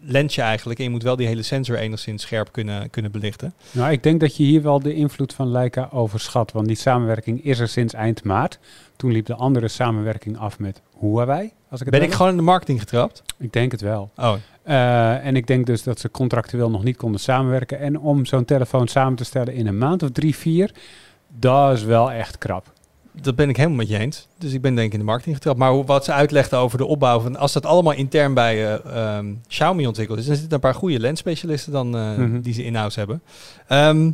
lensje eigenlijk en je moet wel die hele sensor enigszins scherp kunnen, kunnen belichten. Nou, ik denk dat je hier wel de invloed van Leica overschat. Want die samenwerking is er sinds eind maart. Toen liep de andere samenwerking af met Huawei. Als ik het Ben ik gewoon in de marketing getrapt? Ik denk het wel. Oh, Eh, en ik denk dus dat ze contractueel nog niet konden samenwerken. En om zo'n telefoon samen te stellen in een maand of drie, vier, dat is wel echt krap. Dat ben ik helemaal met je eens. Dus ik ben denk ik in de marketing getrapt. Maar hoe, wat ze uitlegden over de opbouw van... Als dat allemaal intern bij eh, ehm, Xiaomi ontwikkeld is... dan zitten er een paar goede lensspecialisten dan eh, Mhm. die ze in-house hebben. Ehm,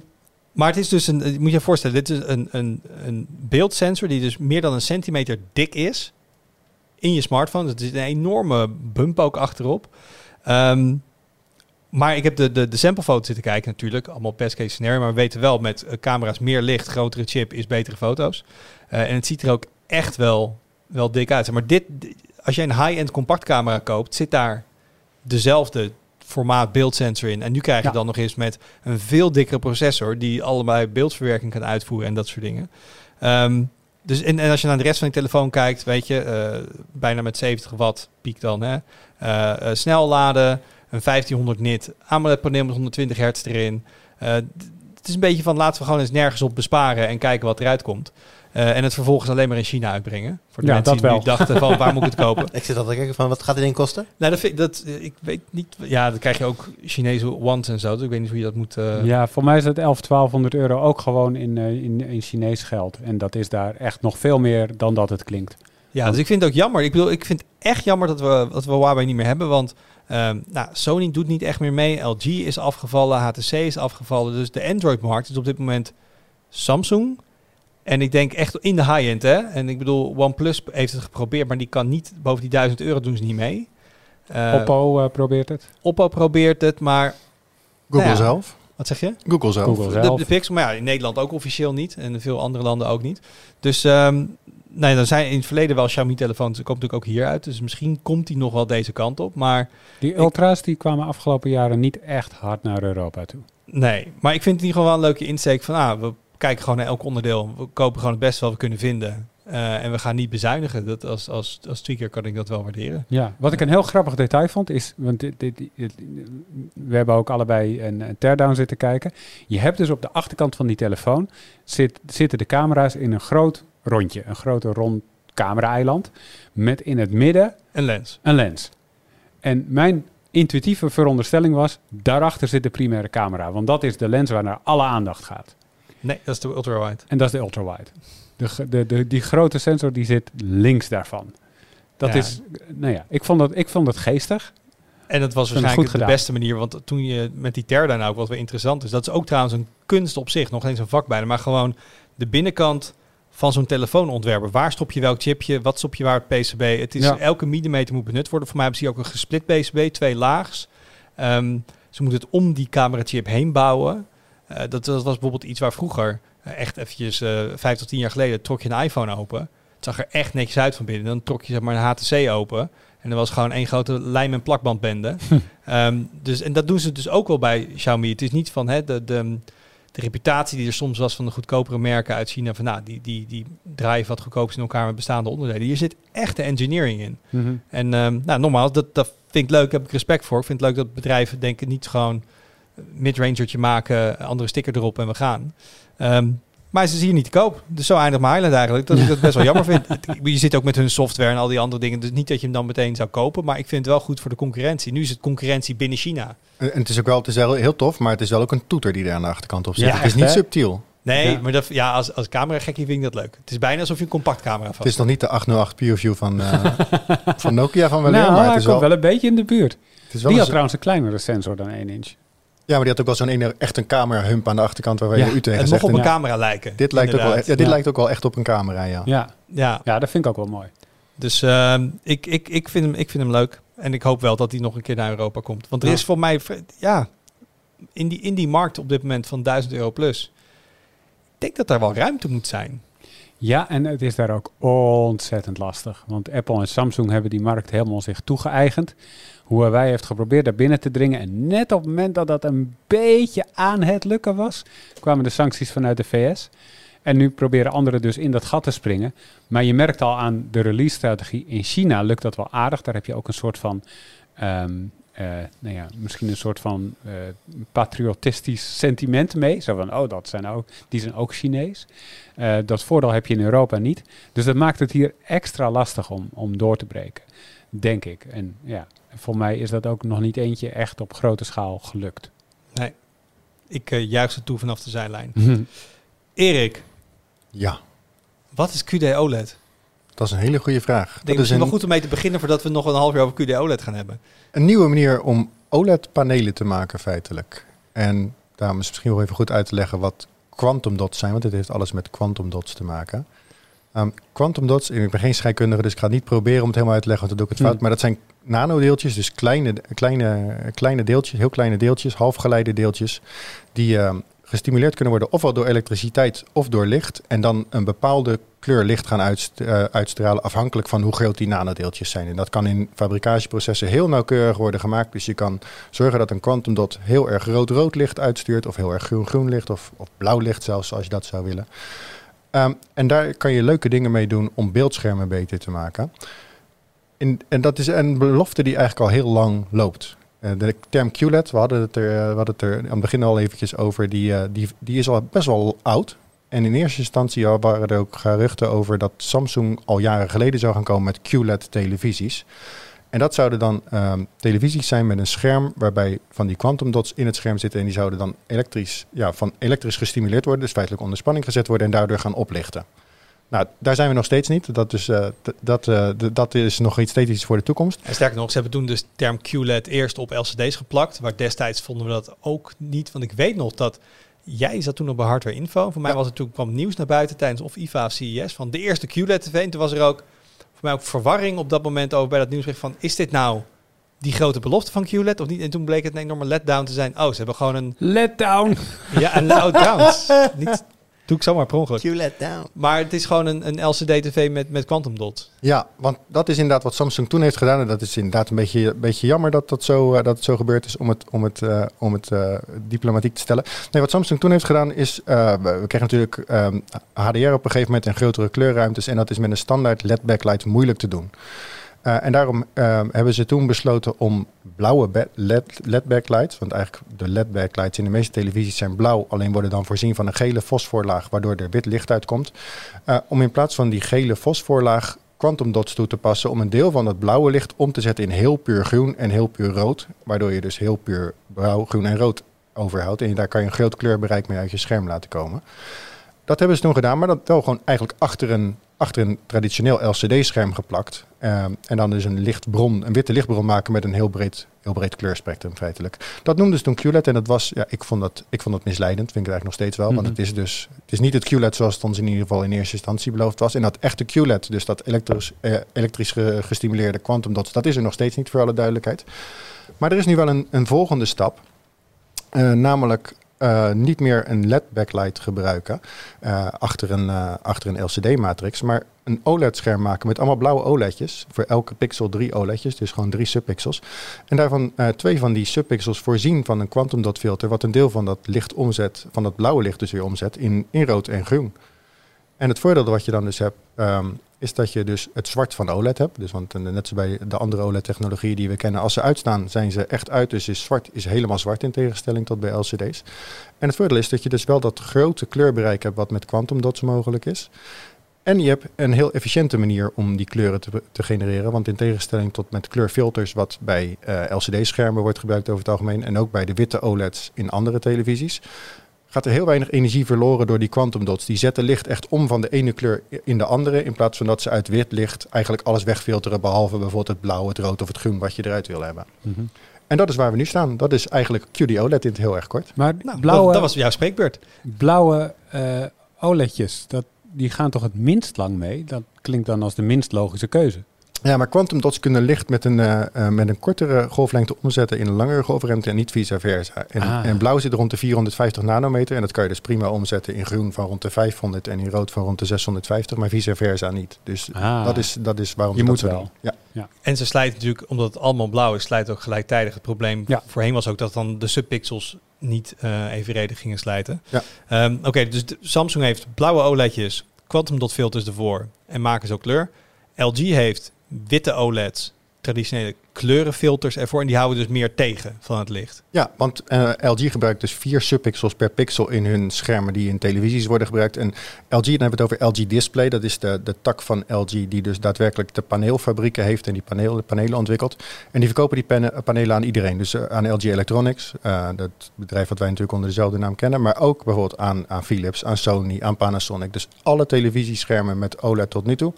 maar het is dus een... Moet je je voorstellen, dit is een, een, een beeldsensor... die dus meer dan een centimeter dik is... in je smartphone. Dus er zit een enorme bump ook achterop. Ehm, maar ik heb de, de, de samplefoto's zitten kijken natuurlijk. Allemaal best case scenario. Maar we weten wel, met eh, camera's meer licht, grotere chip... is betere foto's. Eh, en het ziet er ook echt wel, wel dik uit. Maar dit, di- als je een high-end compactcamera koopt, zit daar dezelfde formaat beeldsensor in. En nu krijg je Ja. dan nog eens met een veel dikkere processor die allebei beeldverwerking kan uitvoeren en dat soort dingen. Ehm, dus en, en als je naar de rest van die telefoon kijkt, weet je, eh, bijna met 70 watt piek dan, hè. Snel laden, een 1500 nit, AMOLED paneel met 120 hertz erin. Eh, het is een beetje van laten we gewoon eens nergens op besparen en kijken wat eruit komt. Eh, en het vervolgens alleen maar in China uitbrengen. Voor de Ja, mensen dat die wel. nu dachten van waar moet ik het kopen? Ik zit altijd te kijken van, wat gaat dit ding kosten? nou, dat, vind, ik- dat, eh, ik weet niet. Ja, dan krijg je ook Chinese wons en zo. Dus ik weet niet hoe je dat moet... ja, voor mij is het 11, 1200 euro ook gewoon in, in, in Chinees geld. En dat is daar echt nog veel meer dan dat het klinkt. Ja, dus ik vind het ook jammer. Ik bedoel, ik vind het echt jammer dat we, dat we Huawei niet meer hebben. Want ehm, nou, Sony doet niet echt meer mee. LG is afgevallen. HTC is afgevallen. Dus de Android-markt is op dit moment Samsung. En ik denk echt in de high-end, hè. En ik bedoel, OnePlus heeft het geprobeerd, maar die kan niet, boven die 1000 euro doen ze niet mee. Eh, Oppo eh, probeert het. Oppo probeert het, maar Google Nou ja. zelf. wat zeg je? Google zelf. Google De, zelf. de Pixel, maar ja, in Nederland ook officieel niet. En in veel andere landen ook niet. Dus ehm nee, dan zijn in het verleden wel Xiaomi-telefoons. Dat komt natuurlijk ook hier uit. Dus misschien komt die nog wel deze kant op. Maar Die ultra's die kwamen afgelopen jaren niet echt hard naar Europa toe. nee. Maar ik vind het in ieder geval wel een leuke insteek van... Ah, we kijken gewoon naar elk onderdeel. We kopen gewoon het beste wat we kunnen vinden. Eh, en we gaan niet bezuinigen. Dat als, als, als tweaker kan ik dat wel waarderen. Ja, wat ik een heel grappig detail vond is, want dit, dit, dit- we hebben ook allebei een, een teardown zitten kijken. Je hebt dus op de achterkant van die telefoon zit, zitten de camera's in een groot rondje, een grote rond camera-eiland met in het midden Een lens. een lens. En mijn intuïtieve veronderstelling was, daarachter zit de primaire camera, want dat is de lens waar naar alle aandacht gaat. Nee, dat is de ultrawide. En dat is de ultrawide. De, de, de, die grote sensor die zit links daarvan. Dat Ja. is, nou ja, ik vond dat, ik vond dat geestig. En dat was waarschijnlijk de beste manier. Want toen je met die Terda nou ook wat weer interessant is. Dat is ook trouwens een kunst op zich. Nog eens een vak bijna. Maar gewoon de binnenkant van zo'n telefoon ontwerpen. Waar stop je welk chipje? Wat stop je waar het PCB? Het is Ja. elke millimeter moet benut worden. Voor mij hebben ze hier ook een gesplit PCB. Twee laags. Ehm, ze moeten het om die camerachip heen bouwen. Eh, dat, dat was bijvoorbeeld iets waar vroeger... eh, echt eventjes eh vijf tot tien jaar geleden... trok je een iPhone open. Het zag er echt netjes uit van binnen. Dan trok je zeg maar een HTC open... En er was gewoon één grote lijm- en plakbandbende. Ehm, dus, en dat doen ze dus ook wel bij Xiaomi. Het is niet van hè, de, de, de reputatie die er soms was van de goedkopere merken uit China. Van nou, die, die, die draaien wat goedkoopst in elkaar met bestaande onderdelen. Hier zit echte engineering in. En ehm, nou, nogmaals, dat, dat vind ik leuk. Daar heb ik respect voor. Ik vind het leuk dat bedrijven denken niet gewoon mid-rangertje maken, andere sticker erop en we gaan. Ehm, maar ze is hier niet te koop. Dus zo eindigt mijn highlight eigenlijk. Dat ik dat best wel jammer vind. Je zit ook met hun software en al die andere dingen. Dus niet dat je hem dan meteen zou kopen. Maar ik vind het wel goed voor de concurrentie. Nu is het concurrentie binnen China. En het is ook wel, het is wel heel tof, maar het is wel ook een toeter die er aan de achterkant op zit. Ja, het is niet hè? subtiel. Nee, Ja. maar dat, ja, als, als cameragekkie vind ik dat leuk. Het is bijna alsof je een compactcamera vast Het is nog niet de 808 PureView van, eh, van Nokia van wel nou, maar het is komt wel, wel een beetje in de buurt. het is wel Die had een- trouwens een kleinere sensor dan 1 inch. Ja, maar die had ook wel zo'n ene, echt een camera hump aan de achterkant waar Ja, je u tegen en nog zegt. op En een ja. camera lijken. dit lijkt, ook wel, ja, dit Ja. lijkt ook wel echt op een camera, ja. Ja, Ja, ja, dat vind ik ook wel mooi. dus ehm, ik, ik, ik, vind hem, ik vind hem leuk. En ik hoop wel dat hij nog een keer naar Europa komt. Want er Ja. is voor mij, ja, in die, in die markt op dit moment van 1000 euro plus. Ik denk dat daar wel ruimte moet zijn. Ja, en het is daar ook ontzettend lastig. Want Apple en Samsung hebben die markt helemaal zich toegeëigend. Huawei heeft geprobeerd daar binnen te dringen. En net op het moment dat dat een beetje aan het lukken was, kwamen de sancties vanuit de VS. En nu proberen anderen dus in dat gat te springen. Maar je merkt al aan de release-strategie. In China lukt dat wel aardig. Daar heb je ook een soort van. ehm, eh, nou ja, misschien een soort van eh, patriotistisch sentiment mee. Zo van, oh, dat zijn ook, die zijn ook Chinees. Eh, dat voordeel heb je in Europa niet. Dus dat maakt het hier extra lastig om, om door te breken, denk ik. En ja, voor mij is dat ook nog niet eentje echt op grote schaal gelukt. Nee, ik eh, juich ze toe vanaf de zijlijn. Erik, Ja, wat is QD OLED? dat is een hele goede vraag. Ik Dat denk is misschien een, wel goed om mee te beginnen voordat we nog een half jaar over QD OLED gaan hebben. een nieuwe manier om OLED-panelen te maken feitelijk. En daarom is het misschien wel even goed uit te leggen wat quantum dots zijn, want dit heeft alles met quantum dots te maken. Ehm, quantum dots, ik ben geen scheikundige, dus ik ga het niet proberen om het helemaal uit te leggen, want dan doe ik het fout. Hmm. Maar dat zijn nanodeeltjes, dus kleine, kleine, kleine deeltjes, heel kleine deeltjes, halfgeleide deeltjes, die ehm, gestimuleerd kunnen worden ofwel door elektriciteit of door licht. En dan een bepaalde kleur licht gaan uitst- eh, uitstralen afhankelijk van hoe groot die nanodeeltjes zijn. En dat kan in fabrikageprocessen heel nauwkeurig worden gemaakt. Dus je kan zorgen dat een quantum dot heel erg rood-rood licht uitstuurt of heel erg groen-groen licht of, of blauw licht zelfs als je dat zou willen. Ehm, en daar kan je leuke dingen mee doen om beeldschermen beter te maken. En dat is een belofte die eigenlijk al heel lang loopt. Eh, de term QLED, we hadden het er, eh, we hadden het er aan het begin al eventjes over, die, eh, die, die is al best wel oud. En in eerste instantie waren er ook geruchten over dat Samsung al jaren geleden zou gaan komen met QLED-televisies. En dat zouden dan ehm, televisies zijn met een scherm waarbij van die quantum dots in het scherm zitten. En die zouden dan elektrisch, ja, van elektrisch gestimuleerd worden, dus feitelijk onder spanning gezet worden en daardoor gaan oplichten. Nou, daar zijn we nog steeds niet. Dat is, eh, dat, eh, dat is nog iets steeds iets voor de toekomst. En sterker nog, ze hebben toen dus de term QLED eerst op LCD's geplakt. Maar destijds vonden we dat ook niet. Want ik weet nog dat jij zat toen op bij Hardware Info. Voor mij Ja. was het toen kwam nieuws naar buiten tijdens of IFA of CES van de eerste QLED TV. En toen was er ook voor mij ook verwarring op dat moment over bij dat nieuwsbericht van is dit nou die grote belofte van QLED of niet? En toen bleek het een enorme letdown te zijn. Oh, ze hebben gewoon een Letdown. ja een loud trouwens. Niet doe ik zomaar per ongeluk. You let down. Maar het is gewoon een, een LCD-TV met, met quantum dot. Ja, want dat is inderdaad wat Samsung toen heeft gedaan. En dat is inderdaad een beetje, een beetje jammer dat, dat, zo, eh, dat het zo gebeurd is om het, om het, eh, om het eh, diplomatiek te stellen. Nee, wat Samsung toen heeft gedaan is, eh, we we kregen natuurlijk ehm, HDR op een gegeven moment en grotere kleurruimtes. En dat is met een standaard LED backlight moeilijk te doen. Eh, en daarom ehm, hebben ze toen besloten om blauwe LED, LED backlights, want eigenlijk de LED backlights in de meeste televisies zijn blauw, alleen worden dan voorzien van een gele fosforlaag, waardoor er wit licht uitkomt. Eh, om in plaats van die gele fosforlaag quantum dots toe te passen om een deel van het blauwe licht om te zetten in heel puur groen en heel puur rood, waardoor je dus heel puur blauw, groen en rood overhoudt. En daar kan je een groot kleurbereik mee uit je scherm laten komen. Dat hebben ze toen gedaan, maar dat wel gewoon eigenlijk achter een, achter een traditioneel LCD-scherm geplakt. Ehm, en dan dus een lichtbron, een witte lichtbron maken met een heel breed, heel breed kleurspectrum feitelijk. Dat noemden ze toen QLED en dat was, ja, ik vond dat, ik vond dat misleidend, vind ik het eigenlijk nog steeds wel. Want Mhm. het is dus, het is niet het QLED zoals het ons in ieder geval in eerste instantie beloofd was. En dat echte QLED, dus dat elektrisch, eh, elektrisch ge- gestimuleerde quantum dots, dat is er nog steeds niet voor alle duidelijkheid. Maar er is nu wel een, een volgende stap. Eh, namelijk eh, niet meer een LED-backlight gebruiken eh, achter een, eh, achter een LCD-matrix, maar een OLED-scherm maken met allemaal blauwe OLED'jes. Voor elke pixel drie OLED'jes, dus gewoon drie subpixels. En daarvan twee van die subpixels voorzien van een quantum dot filter, wat een deel van dat licht omzet, van dat blauwe licht dus weer omzet, in, in rood en groen. En het voordeel wat je dan dus hebt, ehm, is dat je dus het zwart van OLED hebt. Dus want eh, net zoals bij de andere OLED-technologieën die we kennen, als ze uitstaan, zijn ze echt uit. Dus is zwart is helemaal zwart in tegenstelling tot bij LCD's. En het voordeel is dat je dus wel dat grote kleurbereik hebt wat met quantum dots mogelijk is. En je hebt een heel efficiënte manier om die kleuren te, genereren. Want in tegenstelling tot met kleurfilters, wat bij eh, LCD-schermen wordt gebruikt over het algemeen. En ook bij de witte OLED's in andere televisies. Gaat er heel weinig energie verloren door die quantum dots. Die zetten licht echt om van de ene kleur in de andere. In plaats van dat ze uit wit licht eigenlijk alles wegfilteren. Behalve bijvoorbeeld het blauw, het rood of het groen wat je eruit wil hebben. Mhm. En dat is waar we nu staan. Dat is eigenlijk QD OLED in het heel erg kort. Maar Nou, blauwe, dat, dat was jouw spreekbeurt. blauwe eh, OLED'jes, dat, die gaan toch het minst lang mee? Dat klinkt dan als de minst logische keuze. Ja, maar quantum dots kunnen licht met een, eh, eh, met een kortere golflengte omzetten in een langere golflengte en niet vice versa. En, Ah. en blauw zit rond de 450 nanometer en dat kan je dus prima omzetten in groen van rond de 500 en in rood van rond de 650, maar vice versa niet. Dus Ah. dat, is, dat is waarom Je ze moet dat zo wel. Ja. En ze slijten natuurlijk, omdat het allemaal blauw is, slijt ook gelijktijdig. Het probleem Ja. voorheen was ook dat dan de subpixels niet eh, evenredig gingen slijten. Ja. Ehm, Oké, dus Samsung heeft blauwe OLED'jes, quantum dot filters ervoor en maken ze ook kleur. LG heeft witte OLED's, traditionele kleurenfilters ervoor en die houden dus meer tegen van het licht. Ja, want eh, LG gebruikt dus vier subpixels per pixel in hun schermen die in televisies worden gebruikt. En LG, dan hebben we het over LG Display. Dat is de, de tak van LG die dus daadwerkelijk de paneelfabrieken heeft en die paneel, panelen ontwikkelt. En die verkopen die pane- panelen aan iedereen. Dus eh, aan LG Electronics, eh, dat bedrijf wat wij natuurlijk onder dezelfde naam kennen. Maar ook bijvoorbeeld aan, aan Philips, aan Sony, aan Panasonic. Dus alle televisieschermen met OLED tot nu toe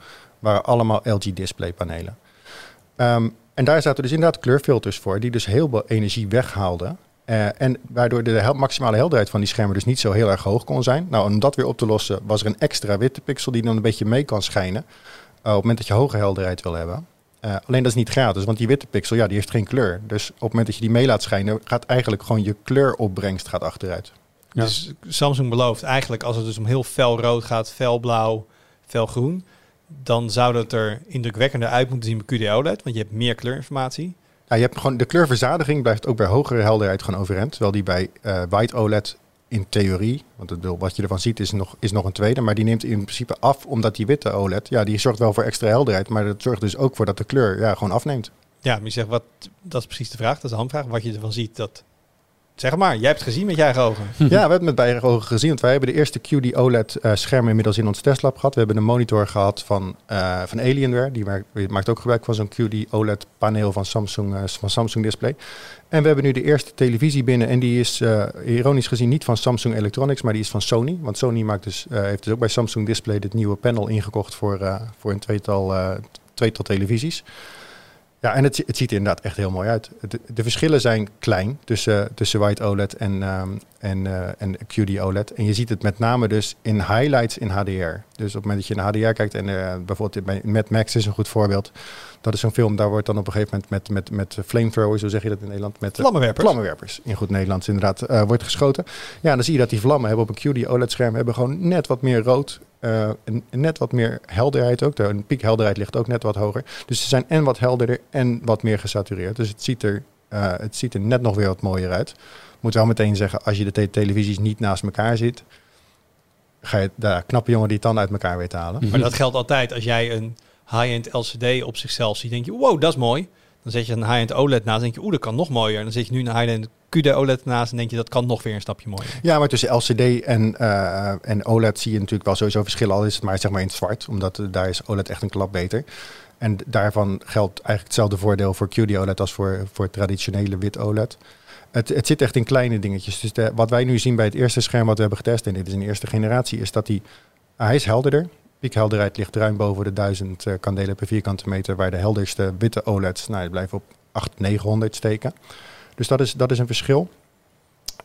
waren allemaal LG Display panelen. Ehm, en daar zaten dus inderdaad kleurfilters voor, die dus heel veel energie weghaalden. Eh, en waardoor de hel- maximale helderheid van die schermen dus niet zo heel erg hoog kon zijn. Nou, om dat weer op te lossen, was er een extra witte pixel die dan een beetje mee kan schijnen. eh, op het moment dat je hoge helderheid wil hebben. Eh, alleen dat is niet gratis, want die witte pixel, ja, die heeft geen kleur. Dus op het moment dat je die mee laat schijnen, gaat eigenlijk gewoon je kleuropbrengst gaat achteruit. Ja. Dus Samsung belooft eigenlijk als het dus om heel fel rood gaat, fel blauw, fel groen, dan zou dat er indrukwekkender uit moeten zien bij QD OLED, want je hebt meer kleurinformatie. Ja, je hebt gewoon, de kleurverzadiging blijft ook bij hogere helderheid gewoon overeind. Terwijl die bij eh White OLED in theorie, want het, wat je ervan ziet is nog, is nog een tweede, maar die neemt in principe af omdat die witte OLED, ja, die zorgt wel voor extra helderheid, maar dat zorgt dus ook voor dat de kleur ja, gewoon afneemt. Ja, maar je zegt, wat, dat is precies de vraag, dat is de handvraag. Wat je ervan ziet, dat Zeg maar, jij hebt gezien met je eigen ogen. Ja, we hebben het met beide ogen gezien. Want wij hebben de eerste QD OLED eh, inmiddels in ons testlab gehad. We hebben een monitor gehad van, eh, van Alienware. Die maakt, ook gebruik van zo'n QD OLED paneel van Samsung, eh, van Samsung Display. En we hebben nu de eerste televisie binnen. En die is ironisch gezien niet van Samsung Electronics, maar die is van Sony. Want Sony maakt dus, heeft dus ook bij Samsung Display dit nieuwe panel ingekocht voor, voor een tweetal, tweetal televisies. Ja, en het, zi- het ziet er inderdaad echt heel mooi uit. De, de verschillen zijn klein tussen, tussen White OLED en, ehm, en, eh, en QD OLED. En je ziet het met name dus in highlights in HDR. Dus op het moment dat je naar HDR kijkt, en eh, bijvoorbeeld bij Mad Max is een goed voorbeeld. Dat is zo'n film, daar wordt dan op een gegeven moment met, met, met flamethrowers, hoe zeg je dat in Nederland? Met, eh, Vlammenwerpers. Vlammenwerpers, in goed Nederlands inderdaad, eh, wordt geschoten. Ja, dan zie je dat die vlammen hebben op een QD OLED-scherm hebben gewoon net wat meer rood. en net wat meer helderheid ook. De een piekhelderheid ligt ook net wat hoger. Dus ze zijn en wat helderder en wat meer gesatureerd. Dus het ziet er, het ziet er net nog weer wat mooier uit. Moet wel meteen zeggen, als je de te- televisies niet naast elkaar ziet, ga je daar knappe jongen die tanden uit elkaar weet te halen. Maar dat geldt altijd als jij een high-end LCD op zichzelf ziet. denk je, wow, dat is mooi. Dan zet je een high-end OLED naast en denk je, oeh, dat kan nog mooier. En dan zet je nu een high-end QD OLED naast en denk je, dat kan nog weer een stapje mooier. Ja, maar tussen LCD en, eh, en OLED zie je natuurlijk wel sowieso verschillen. Al is het maar zeg maar in het zwart, omdat eh, daar is OLED echt een klap beter. En daarvan geldt eigenlijk hetzelfde voordeel voor QD OLED als voor, voor traditionele wit OLED. Het, het zit echt in kleine dingetjes. Dus de, wat wij nu zien bij het eerste scherm wat we hebben getest, en dit is een eerste generatie, is dat die, ah, hij is helderder. Piekhelderheid ligt ruim boven de 1000 eh, kandelen per vierkante meter, waar de helderste witte OLED's, nou, die blijven op 800, 900 steken. Dus dat is, dat is een verschil.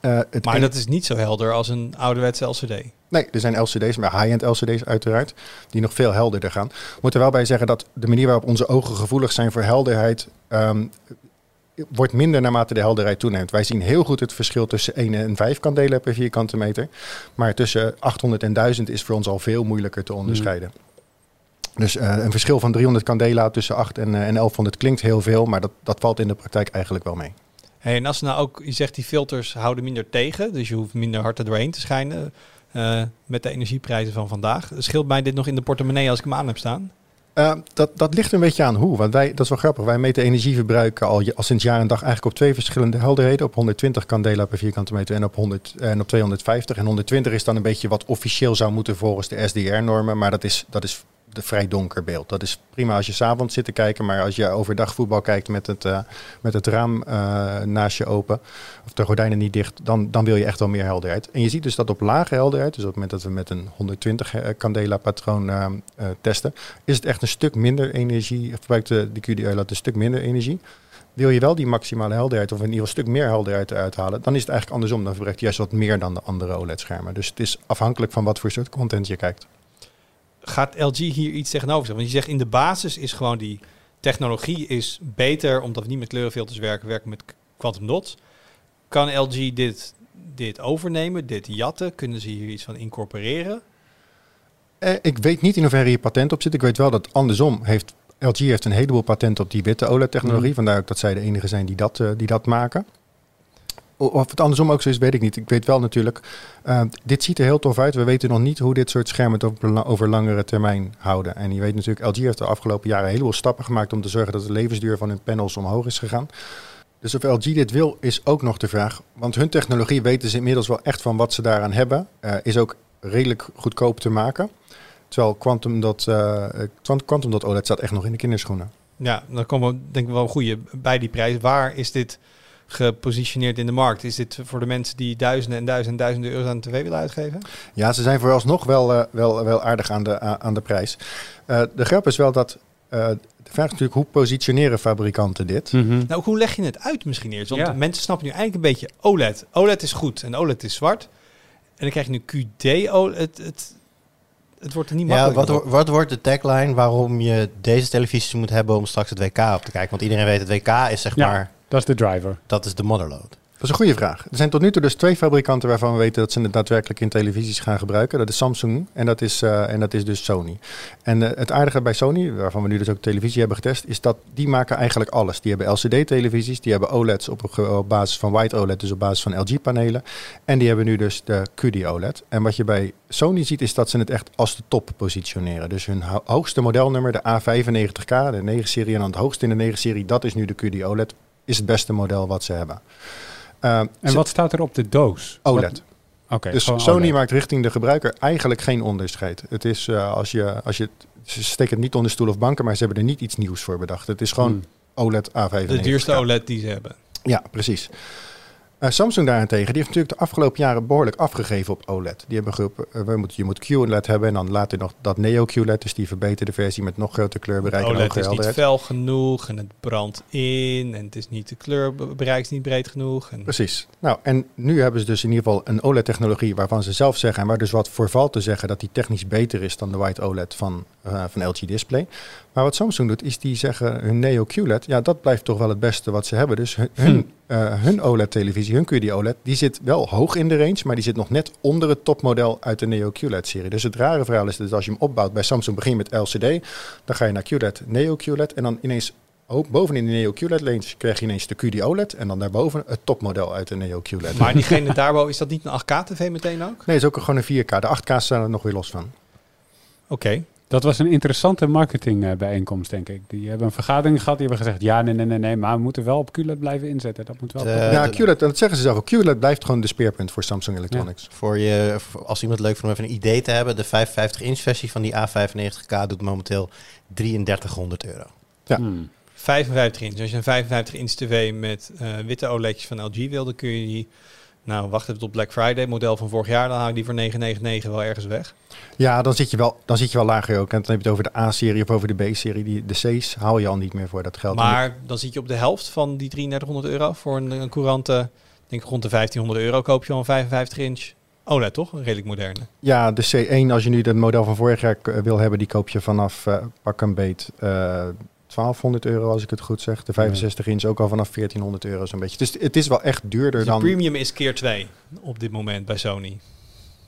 Eh, het Maar dat is niet zo helder als een ouderwetse LCD. Nee, er zijn LCD's, maar high-end LCD's uiteraard, die nog veel helderder gaan. Moet er wel bij zeggen dat de manier waarop onze ogen gevoelig zijn voor helderheid, ehm, wordt minder naarmate de helderheid toeneemt. Wij zien heel goed het verschil tussen 1 en 5 kandelen per vierkante meter. Maar tussen 800 en 1000 is voor ons al veel moeilijker te onderscheiden. Dus eh, een verschil van 300 candela tussen 8 en, eh, en 1100 klinkt heel veel, maar dat, dat valt in de praktijk eigenlijk wel mee. Hey, en als nou ook, je zegt die filters houden minder tegen, dus je hoeft minder hard er doorheen te schijnen eh, met de energieprijzen van vandaag. Scheelt mij dit nog in de portemonnee als ik hem aan heb staan? Uh, dat, dat ligt een beetje aan hoe. Want wij, dat is wel grappig. Wij meten energieverbruik al, sinds jaar en dag eigenlijk op twee verschillende helderheden. Op 120 candela per vierkante meter en op, 100, en op 250. En 120 is dan een beetje wat officieel zou moeten volgens de SDR-normen. Maar dat is, dat is een vrij donker beeld. Dat is prima als je s'avonds zit te kijken. Maar als je overdag voetbal kijkt met het, eh, met het raam eh, naast je open. Of de gordijnen niet dicht. Dan, dan wil je echt wel meer helderheid. En je ziet dus dat op lage helderheid. Dus op het moment dat we met een 120 candela patroon eh, eh, testen is het echt een stuk minder energie, verbruikt de, de QD een stuk minder energie. Wil je wel die maximale helderheid, of in ieder geval een stuk meer helderheid eruit halen, dan is het eigenlijk andersom. Dan verbruikt juist wat meer dan de andere OLED-schermen. Dus het is afhankelijk van wat voor soort content je kijkt. Gaat LG hier iets tegenover zeggen? Want je zegt in de basis is gewoon die technologie is beter, omdat we niet met kleurenfilters werken, werken met quantum dots. Kan LG dit, dit overnemen, dit jatten? Kunnen ze hier iets van incorporeren? Eh, ik weet niet in hoeverre hier patent op zit. Ik weet wel dat andersom heeft LG heeft een heleboel patent op die witte OLED-technologie. Mhm. Vandaar ook dat zij de enige zijn die dat, eh, die dat maken. Of het andersom ook zo is, weet ik niet. Ik weet wel natuurlijk, eh, dit ziet er heel tof uit. We weten nog niet hoe dit soort schermen het over, la- over langere termijn houden. En je weet natuurlijk, LG heeft de afgelopen jaren een heleboel stappen gemaakt om te zorgen dat de levensduur van hun panels omhoog is gegaan. Dus of LG dit wil, is ook nog de vraag. Want hun technologie weten ze inmiddels wel echt van wat ze daaraan hebben. Eh, is ook redelijk goedkoop te maken. Terwijl Quantum eh, Quant- Quantum Dot OLED staat echt nog in de kinderschoenen. Ja, dan komen we denk ik wel een goede bij die prijs. Waar is dit gepositioneerd in de markt? Is dit voor de mensen die duizenden en duizenden en duizenden euro's aan de tv willen uitgeven? Ja, ze zijn vooralsnog wel, eh, wel, wel aardig aan de, aan de prijs. Eh, de grap is wel dat... eh, de vraag is natuurlijk, hoe positioneren fabrikanten dit? Mhm. Nou, hoe leg je het uit misschien eerst? Want Ja. mensen snappen nu eigenlijk een beetje OLED. OLED is goed en OLED is zwart. En dan krijg je nu QD OLED. Het, het, het wordt er niet Ja, makkelijker wat, wat wordt de tagline waarom je deze televisies moet hebben om straks het WK op te kijken? Want iedereen weet het WK is zeg Ja. maar, Dat is de driver. dat is de motherload. Dat is een goede vraag. Er zijn tot nu toe dus twee fabrikanten waarvan we weten dat ze het daadwerkelijk in televisies gaan gebruiken. Dat is Samsung en dat is, eh, en dat is dus Sony. En eh, het aardige bij Sony, waarvan we nu dus ook televisie hebben getest, is dat die maken eigenlijk alles. Die hebben LCD-televisies, die hebben OLED's op, op basis van White OLED, dus op basis van LG-panelen. En die hebben nu dus de QD OLED. En wat je bij Sony ziet, is dat ze het echt als de top positioneren. Dus hun ho- hoogste modelnummer, de A95K, de 9-serie en dan het hoogste in de 9-serie, dat is nu de QD OLED, is het beste model wat ze hebben. Eh, En ze- wat staat er op de doos? OLED. Oké, dus Sony OLED. maakt richting de gebruiker eigenlijk geen onderscheid. Het is eh, als je, als je, ze steken het niet onder stoel of banken, maar ze hebben er niet iets nieuws voor bedacht. Het is gewoon Hmm. OLED A95. De duurste OLED die ze hebben. Ja, precies. Eh, Samsung daarentegen, die heeft natuurlijk de afgelopen jaren behoorlijk afgegeven op OLED. Die hebben geroepen, eh, we moeten, je moet QLED hebben en dan later nog dat Neo QLED, dus die verbeterde versie met nog groter kleurbereik en OLED hogere is niet fel genoeg en het brandt in en het is niet de kleurbereik is niet breed genoeg. En Precies. Nou, en nu hebben ze dus in ieder geval een OLED-technologie waarvan ze zelf zeggen, en waar dus wat voor valt te zeggen dat die technisch beter is dan de White OLED van, eh, van LG Display. Maar wat Samsung doet, is die zeggen hun Neo QLED, ja, dat blijft toch wel het beste wat ze hebben. Dus hun, hun, eh, hun OLED-televisie, hun QD OLED, die zit wel hoog in de range, maar die zit nog net onder het topmodel uit de Neo QLED-serie. Dus het rare verhaal is dat als je hem opbouwt bij Samsung, begin je met LCD, dan ga je naar QLED, Neo QLED en dan ineens ook bovenin de Neo QLED range krijg je ineens de QD OLED en dan daarboven het topmodel uit de Neo QLED. Maar diegene daarboven, is dat niet een 8K-tv meteen ook? Nee, het is ook gewoon een 4K. De 8K's staan er nog weer los van. Oké. Dat was een interessante marketingbijeenkomst, denk ik. Die hebben een vergadering gehad, die hebben gezegd... ja, nee, nee, nee, nee, maar we moeten wel op QLED blijven inzetten. Dat moet wel... Eh, ja, QLED, en dat zeggen ze zelf ook. QLED blijft gewoon de speerpunt voor Samsung Electronics. Voor je, als iemand leuk vindt om even een idee te hebben, de 55-inch versie van die A95K doet momenteel 3300 euro. Ja. Hmm. 55 inch. Als je een 55 inch tv met eh, witte OLED's van LG wilde, kun je die... Nou, wacht even tot Black Friday, model van vorig jaar. Dan hou je die voor 999 wel ergens weg. Ja, dan zit, je wel, dan zit je wel lager ook. En dan heb je het over de A-serie of over de B-serie. Die, de C's haal je al niet meer voor dat geld. Maar dan zit je op de helft van die 3300 euro. Voor een, een courante, ik denk rond de 1500 euro koop je al een 55 inch OLED, toch? Een redelijk moderne. Ja, de C1, als je nu het model van vorig jaar wil hebben, die koop je vanaf eh, pak een beet eh 1200 euro, als ik het goed zeg. De 65 inch ook al vanaf 1400 euro zo'n beetje. Dus het is wel echt duurder Dus de dan... premium is keer 2 op dit moment bij Sony.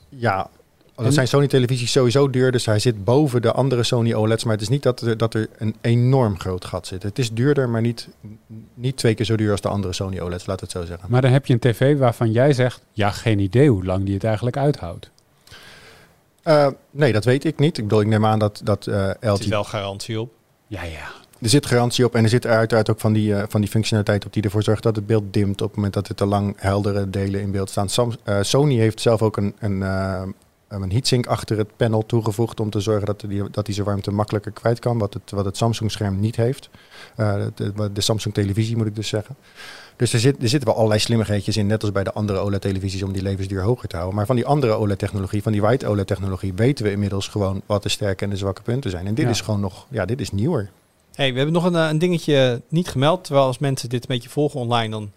Ja, dat zijn Sony-televisies sowieso duur. Dus hij zit boven de andere Sony OLED's. Maar het is niet dat er, dat er een enorm groot gat zit. Het is duurder, maar niet, niet twee keer zo duur als de andere Sony OLED's, laat het zo zeggen. Maar dan heb je een tv waarvan jij zegt... ja, geen idee hoe lang die het eigenlijk uithoudt. Eh, nee, dat weet ik niet. Ik bedoel, ik neem aan dat, dat eh, Er LG... zit wel garantie op. Ja, ja. Er zit garantie op en er zit uiteraard ook van die, eh, van die functionaliteit op die ervoor zorgt dat het beeld dimt op het moment dat er te lang heldere delen in beeld staan. Sam, eh, Sony heeft zelf ook een, een, eh, een heatsink achter het panel toegevoegd om te zorgen dat die, dat die zijn warmte makkelijker kwijt kan, wat het, wat het Samsung scherm niet heeft. De, de Samsung televisie moet ik dus zeggen. Dus er, zit, er zitten wel allerlei slimmigheidjes in, net als bij de andere OLED-televisies, om die levensduur hoger te houden. Maar van die andere OLED-technologie, van die white OLED-technologie, weten we inmiddels gewoon wat de sterke en de zwakke punten zijn. En dit Ja. is gewoon nog, ja, dit is nieuwer. Hey, we hebben nog een, eh, een dingetje niet gemeld. Terwijl als mensen dit een beetje volgen online, dan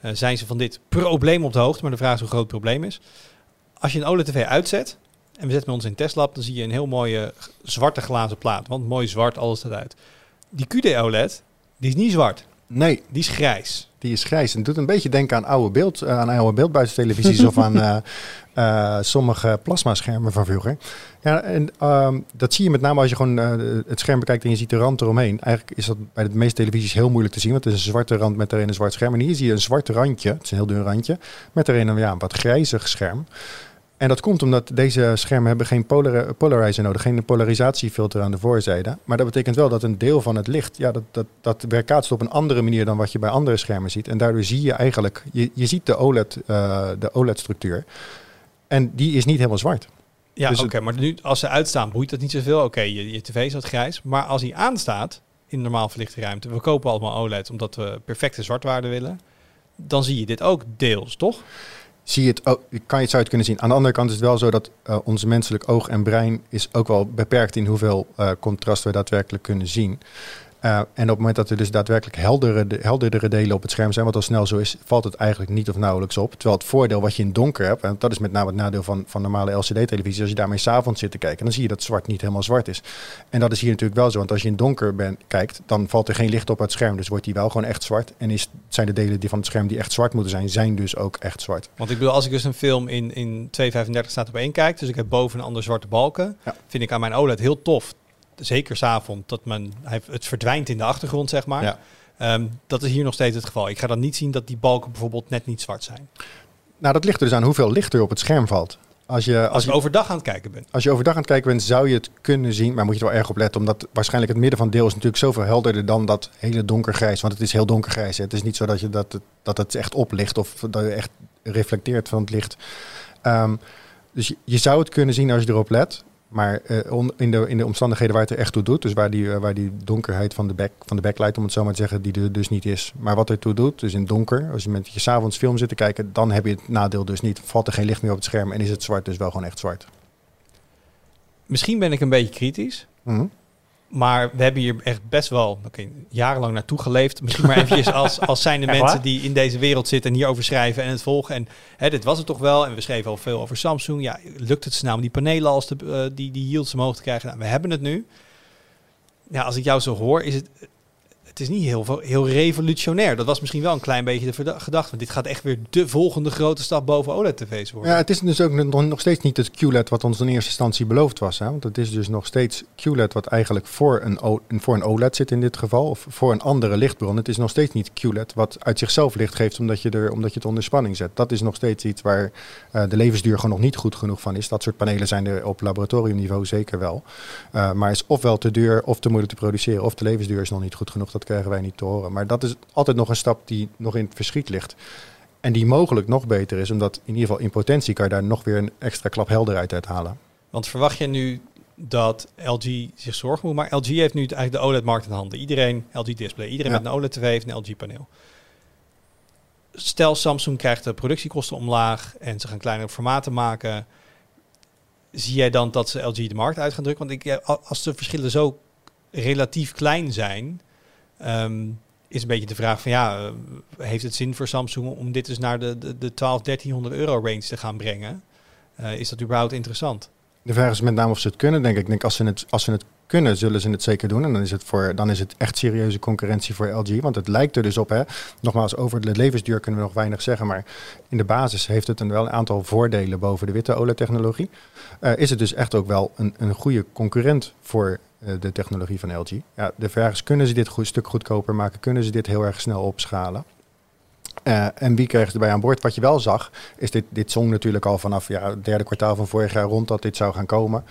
eh, zijn ze van dit probleem op de hoogte. Maar de vraag is hoe groot het probleem is. Als je een OLED-tv uitzet en we zetten ons in Tesla, dan zie je een heel mooie zwarte glazen plaat. Want mooi zwart, alles staat uit. Die QD-OLED, die is niet zwart. Nee, Die is grijs. Die is grijs. En doet een beetje denken aan oude, beeld, eh, aan oude beeldbuitentelevisies of aan eh, sommige plasmaschermen van vroeger. Ja, en ehm, dat zie je met name als je gewoon eh, het scherm bekijkt en je ziet de rand eromheen. Eigenlijk is dat bij de meeste televisies heel moeilijk te zien, want het is een zwarte rand met daarin een zwart scherm. En hier zie je een zwart randje, het is een heel dun randje, met daarin een, ja, wat grijzig scherm. En dat komt omdat deze schermen hebben geen polar polarizer nodig, geen polarisatiefilter aan de voorzijde. Maar dat betekent wel dat een deel van het licht, ja, dat, dat, dat op een andere manier dan wat je bij andere schermen ziet. En daardoor zie je eigenlijk, je, je ziet de OLED, eh, de OLED-structuur. En die is niet helemaal zwart. Ja, Dus oké. maar nu, als ze uitstaan, boeit dat niet zoveel. Oké, je, je tv is wat grijs. Maar als hij aanstaat in normaal verlichte ruimte, we kopen allemaal OLED omdat we perfecte zwartwaarde willen, dan zie je dit ook deels, toch? zie je het ook, kan je het zo uit kunnen zien. Aan de andere kant is het wel zo dat uh, ons menselijk oog en brein is ook wel beperkt in hoeveel uh, contrast we daadwerkelijk kunnen zien. Uh, en op het moment dat er dus daadwerkelijk heldere, de, helderdere delen op het scherm zijn, wat al snel zo is, valt het eigenlijk niet of nauwelijks op. Terwijl het voordeel wat je in donker hebt, en dat is met name het nadeel van, van normale LCD-televisie, als je daarmee s'avonds zit te kijken, dan zie je dat zwart niet helemaal zwart is. En dat is hier natuurlijk wel zo, want als je in donker bent, kijkt, dan valt er geen licht op het scherm, dus wordt die wel gewoon echt zwart. En is, zijn de delen die van het scherm die echt zwart moeten zijn, zijn dus ook echt zwart. Want ik bedoel, als ik dus een film in, in 2.35 staat op één kijk, dus ik heb boven een andere zwarte balken, Ja. vind ik aan mijn OLED heel tof zeker s'avonds, dat men, het verdwijnt in de achtergrond, zeg maar. Ja. Um, dat is hier nog steeds het geval. Ik ga dan niet zien dat die balken bijvoorbeeld net niet zwart zijn. Nou, dat ligt er dus aan hoeveel licht er op het scherm valt. Als je, Als je, overdag aan het kijken ben. als je overdag aan het kijken bent, zou je het kunnen zien. Maar moet je er wel erg op letten. Omdat waarschijnlijk het midden van het deel is natuurlijk zoveel helderder dan dat hele donkergrijs. Want het is heel donkergrijs. Hè. Het is niet zo dat, je dat, het, dat het echt oplicht of dat je echt reflecteert van het licht. Ehm, dus je, je zou het kunnen zien als je erop let. Maar eh, on- in, de, in de omstandigheden waar het er echt toe doet, dus waar die, eh, waar die donkerheid van de, back, van de backlight, om het zo maar te zeggen, die er dus niet is. Maar wat er toe doet, dus in het donker, als je met je s'avonds film zit te kijken, dan heb je het nadeel dus niet. Valt er geen licht meer op het scherm en is het zwart dus wel gewoon echt zwart. Misschien ben ik een beetje kritisch. Mhm. Maar we hebben hier echt best wel jarenlang naartoe geleefd. Misschien maar eventjes als, als zijn de mensen die in deze wereld zitten en hierover schrijven en het volgen. En hè, dit was het toch wel. En we schreven al veel over Samsung. Ja, lukt het ze nou om die panelen als de, eh, die, die yields omhoog te krijgen? Nou, we hebben het nu. Ja, als ik jou zo hoor, is het... Het is niet heel, heel revolutionair. Dat was misschien wel een klein beetje de gedachte. Want dit gaat echt weer de volgende grote stap boven OLED-tv's worden. Ja, het is dus ook nog, steeds niet het QLED wat ons in eerste instantie beloofd was. Hè? Want het is dus nog steeds QLED wat eigenlijk voor een, voor een OLED zit in dit geval. Of voor een andere lichtbron. Het is nog steeds niet QLED wat uit zichzelf licht geeft omdat je, er, omdat je het onder spanning zet. Dat is nog steeds iets waar eh, de levensduur gewoon nog niet goed genoeg van is. Dat soort panelen zijn er op laboratoriumniveau zeker wel. Eh, maar is ofwel te duur of te moeilijk te produceren. Of de levensduur is nog niet goed genoeg. Dat krijgen wij niet te horen. Maar dat is altijd nog een stap die nog in het verschiet ligt. En die mogelijk nog beter is, omdat in ieder geval in potentie kan je daar nog weer een extra klap helderheid uit halen. Want verwacht je nu dat LG zich zorgen moet maken? LG heeft nu eigenlijk de OLED-markt in handen. Iedereen, LG Display, iedereen Ja. met een OLED-tv heeft een LG-paneel. Stel Samsung krijgt de productiekosten omlaag en ze gaan kleinere formaten maken. Zie jij dan dat ze LG de markt uit gaan drukken? Want ik, a- als de verschillen zo relatief klein zijn, ehm, is een beetje de vraag van ja, heeft het zin voor Samsung om dit dus naar de, de, de 12, 1300 euro range te gaan brengen? Eh, is dat überhaupt interessant? De vraag is met name of ze het kunnen, denk ik. Ik denk als ze het, als ze het kunnen, zullen ze het zeker doen. En dan is het, voor, dan is het echt serieuze concurrentie voor LG. Want het lijkt er dus op, hè. Nogmaals, over de levensduur kunnen we nog weinig zeggen. Maar in de basis heeft het een, wel een aantal voordelen boven de witte OLED-technologie. Eh, is het dus echt ook wel een, een goede concurrent voor de technologie van LG. Ja, de vraag is, kunnen ze dit goed, stuk goedkoper maken? Kunnen ze dit heel erg snel opschalen? Eh, en wie krijgt erbij aan boord? Wat je wel zag, is dit, dit zong natuurlijk al vanaf ja, het derde kwartaal van vorig jaar rond dat dit zou gaan komen.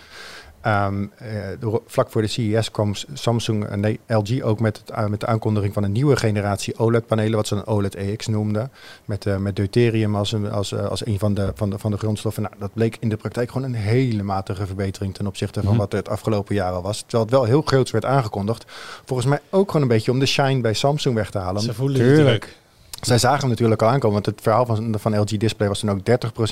Ehm, eh, vlak voor de CES kwam Samsung en LG ook met, het, uh, met de aankondiging van een nieuwe generatie OLED-panelen, wat ze een OLED EX noemden. Met, eh, met deuterium als een, als, eh, als een van de, van, de, van de grondstoffen. Nou, dat bleek in de praktijk gewoon een hele matige verbetering ten opzichte van Mhm. wat er het afgelopen jaar al was. Terwijl het wel heel groots werd aangekondigd. Volgens mij ook gewoon een beetje om de shine bij Samsung weg te halen. Ze voelen de Tuurlijk. Zij zagen hem natuurlijk al aankomen, want het verhaal van, van LG Display was dan ook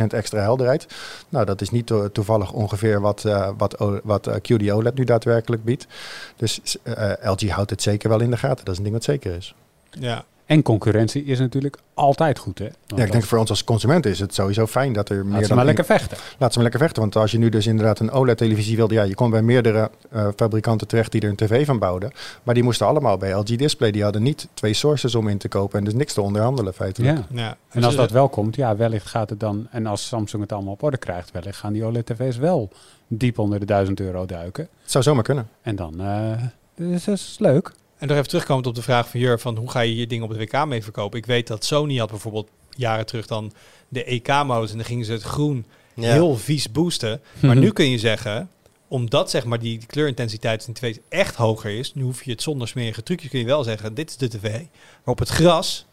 30% extra helderheid. Nou, dat is niet to- toevallig ongeveer wat, eh, wat, wat eh, QD OLED nu daadwerkelijk biedt. Dus eh, LG houdt het zeker wel in de gaten. Dat is een ding wat zeker is. Ja. En concurrentie is natuurlijk altijd goed, hè? Want Ja, ik denk dat- voor ons als consument is het sowieso fijn dat er meer Laat ze dan maar lekker vechten. Laat ze maar lekker vechten. Want als je nu dus inderdaad een OLED-televisie wilde... Ja, je kon bij meerdere eh, fabrikanten terecht die er een tv van bouwden. Maar die moesten allemaal bij LG Display. Die hadden niet twee sources om in te kopen. En dus niks te onderhandelen feitelijk. Ja. ja. En als dat wel komt, ja, wellicht gaat het dan... En als Samsung het allemaal op orde krijgt, wellicht gaan die OLED-tv's wel diep onder de 1000 euro duiken. Het zou zomaar kunnen. En dan, eh dus dat is leuk. En nog even terugkomend op de vraag van Jur, van hoe ga je je ding op de WK mee verkopen? Ik weet dat Sony had bijvoorbeeld jaren terug dan de EK-modus en dan gingen ze het groen Ja. heel vies boosten. Maar nu kun je zeggen, omdat zeg maar die, die kleurintensiteit in tv's echt hoger is, nu hoef je het zonder smerige trucjes, kun je wel zeggen, dit is de tv waarop het gras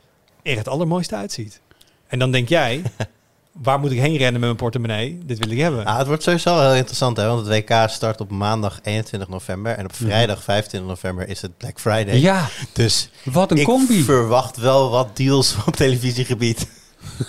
er het allermooiste uitziet. En dan denk jij, waar moet ik heen rennen met mijn portemonnee? Dit wil ik hebben. Ah, het wordt sowieso heel interessant, hè? want het WK start op maandag 21 november en op vrijdag 25 november is het Black Friday. Ja, Dus wat een ik combi. verwacht wel wat deals op televisiegebied.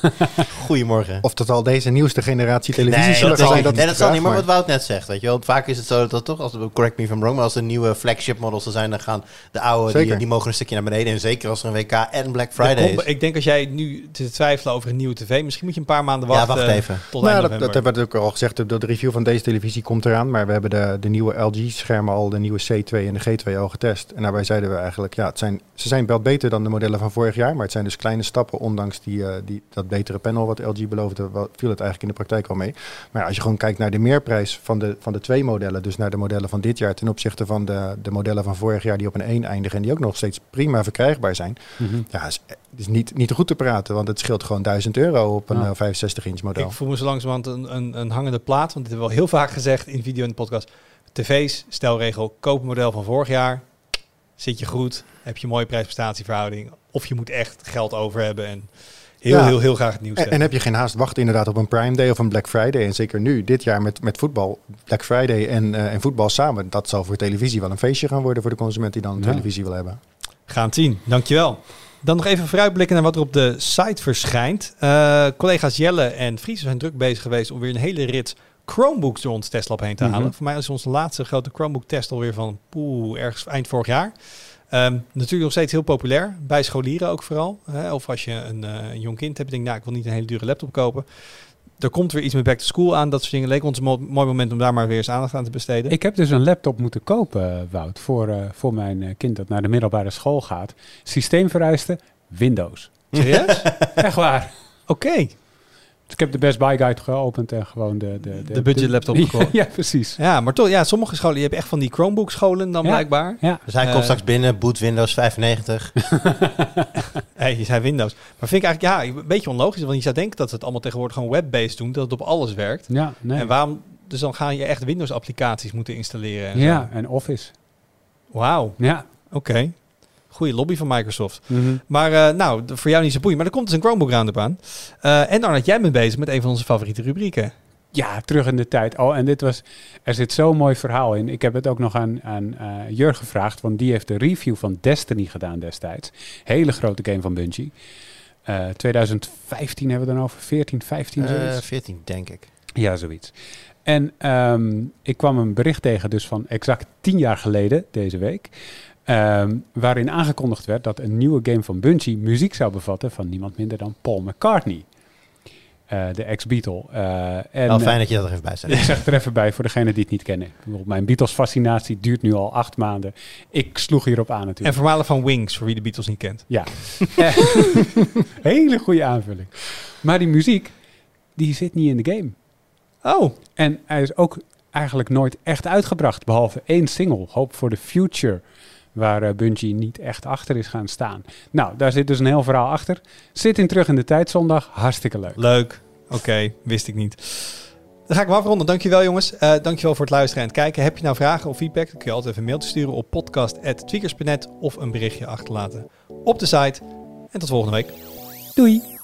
Goedemorgen. Of dat al deze nieuwste generatie televisie Nee, zullen dat, zijn, dat nee, is dat zal niet maar wat Wout net zegt. Weet je wel. Vaak is het zo dat, dat toch, als, correct me if I'm wrong, maar als er nieuwe flagship models er zijn, dan gaan de oude, die, die mogen een stukje naar beneden. En zeker als er een WK en Black Friday komt- is. ik denk als jij nu te twijfelen over een nieuwe tv, misschien moet je een paar maanden Ja, wachten. wacht even. Tot Nou, dat, dat hebben we ook al gezegd. De, de review van deze televisie komt eraan. Maar we hebben de, de nieuwe LG-schermen al, de nieuwe C2 en de G2 al getest. En daarbij zeiden we eigenlijk, ja, het zijn, ze zijn wel beter dan de modellen van vorig jaar. Maar het zijn dus kleine stappen, ondanks die, eh, die, die, dat betere panel wat LG beloofde, viel het eigenlijk in de praktijk al mee. Maar ja, als je gewoon kijkt naar de meerprijs van de, van de twee modellen, dus naar de modellen van dit jaar ten opzichte van de, de modellen van vorig jaar die op een 1 eindigen en die ook nog steeds prima verkrijgbaar zijn. Mhm. Ja, is, is niet, niet goed te praten, want het scheelt gewoon 1000 euro op een Ja. eh, 65 inch model. Ik voel me zo langzamerhand een, een, een hangende plaat, want dit hebben we al heel vaak gezegd in video en de podcast. TV's, stelregel, koop een model van vorig jaar. Zit je goed, heb je een mooie prijs-prestatieverhouding. Of je moet echt geld over hebben en heel, Ja. heel, heel graag het nieuws En, heb je geen haast wachten inderdaad op een Prime Day of een Black Friday. En zeker nu, dit jaar met, met voetbal, Black Friday en, eh, en voetbal samen. Dat zal voor televisie wel een feestje gaan worden voor de consument die dan Ja. televisie wil hebben. Gaan het zien, dankjewel. Dan nog even vooruitblikken naar wat er op de site verschijnt. Eh, collega's Jelle en Fries zijn druk bezig geweest om weer een hele rit Chromebooks door ons testlab heen te Mhm. halen. Voor mij is onze laatste grote Chromebook test alweer van poeh, ergens eind vorig jaar. Ehm, natuurlijk nog steeds heel populair, bij scholieren ook vooral. Hè? Of als je een, eh, een jong kind hebt en denkt, nou ik wil niet een hele dure laptop kopen. Er komt weer iets met back to school aan, dat soort dingen. Leek ons een mo- mooi moment om daar maar weer eens aandacht aan te besteden. Ik heb dus een laptop moeten kopen, eh, Wout, voor, eh, voor mijn kind dat naar de middelbare school gaat. Systeemvereisten, Windows. Serieus? Echt waar. Oké. Dus ik heb de Best Buy Guide geopend en gewoon de... De, De budget laptop ja, gekocht. ja, precies. Ja, maar toch, ja, sommige scholen, je hebt echt van die Chromebook scholen dan Ja. blijkbaar. Ja. Dus hij komt Eh. straks binnen, boot Windows 95. Hey, je zei Windows. Maar vind ik eigenlijk ja, een beetje onlogisch. Want je zou denken dat ze het allemaal tegenwoordig gewoon web-based doen. Dat het op alles werkt. Ja, nee. En waarom... Dus dan ga je echt Windows-applicaties moeten installeren. En ja, zo. en Office. Wauw, Ja. oké. Goeie lobby van Microsoft. Mhm. Maar eh, nou, voor jou niet zo boeiend. Maar er komt dus een Chromebook round aan. Eh en Arnold, jij bent bezig met een van onze favoriete rubrieken. Ja, terug in de tijd. Oh, en dit was. Er zit zo'n mooi verhaal in. Ik heb het ook nog aan, aan eh Jur gevraagd, want die heeft de review van Destiny gedaan destijds. Hele grote game van Bungie. Eh 2015 hebben we dan over. 14, 15 Eh, zoiets. 14, denk ik. Ja, zoiets. En ehm, ik kwam een bericht tegen, dus van exact tien jaar geleden, deze week. Ehm, waarin aangekondigd werd dat een nieuwe game van Bungie muziek zou bevatten van niemand minder dan Paul McCartney. Eh, de ex-Beatle. Eh, en, Wel eh, fijn dat je dat er even bij zegt. ik zeg het er even bij voor degenen die het niet kennen. Mijn Beatles-fascinatie duurt nu al acht maanden. Ik sloeg hierop aan En natuurlijk. vermalen van Wings, voor wie de Beatles niet kent. Ja. Hele goede aanvulling. Maar die muziek, die zit niet in de game. Oh, En hij is ook eigenlijk nooit echt uitgebracht, behalve één single, Hope for the Future, waar eh, Bungie niet echt achter is gaan staan. Nou, daar zit dus een heel verhaal achter. Zit in terug in de tijd zondag, hartstikke leuk. leuk. Oké, wist ik niet. Dan ga ik hem afronden. Dankjewel jongens. Eh dankjewel voor het luisteren en het kijken. Heb je nou vragen of feedback? Dan kun je altijd even een mailtje sturen op podcast.tweakers.net of een berichtje achterlaten op de site. En tot volgende week. Doei!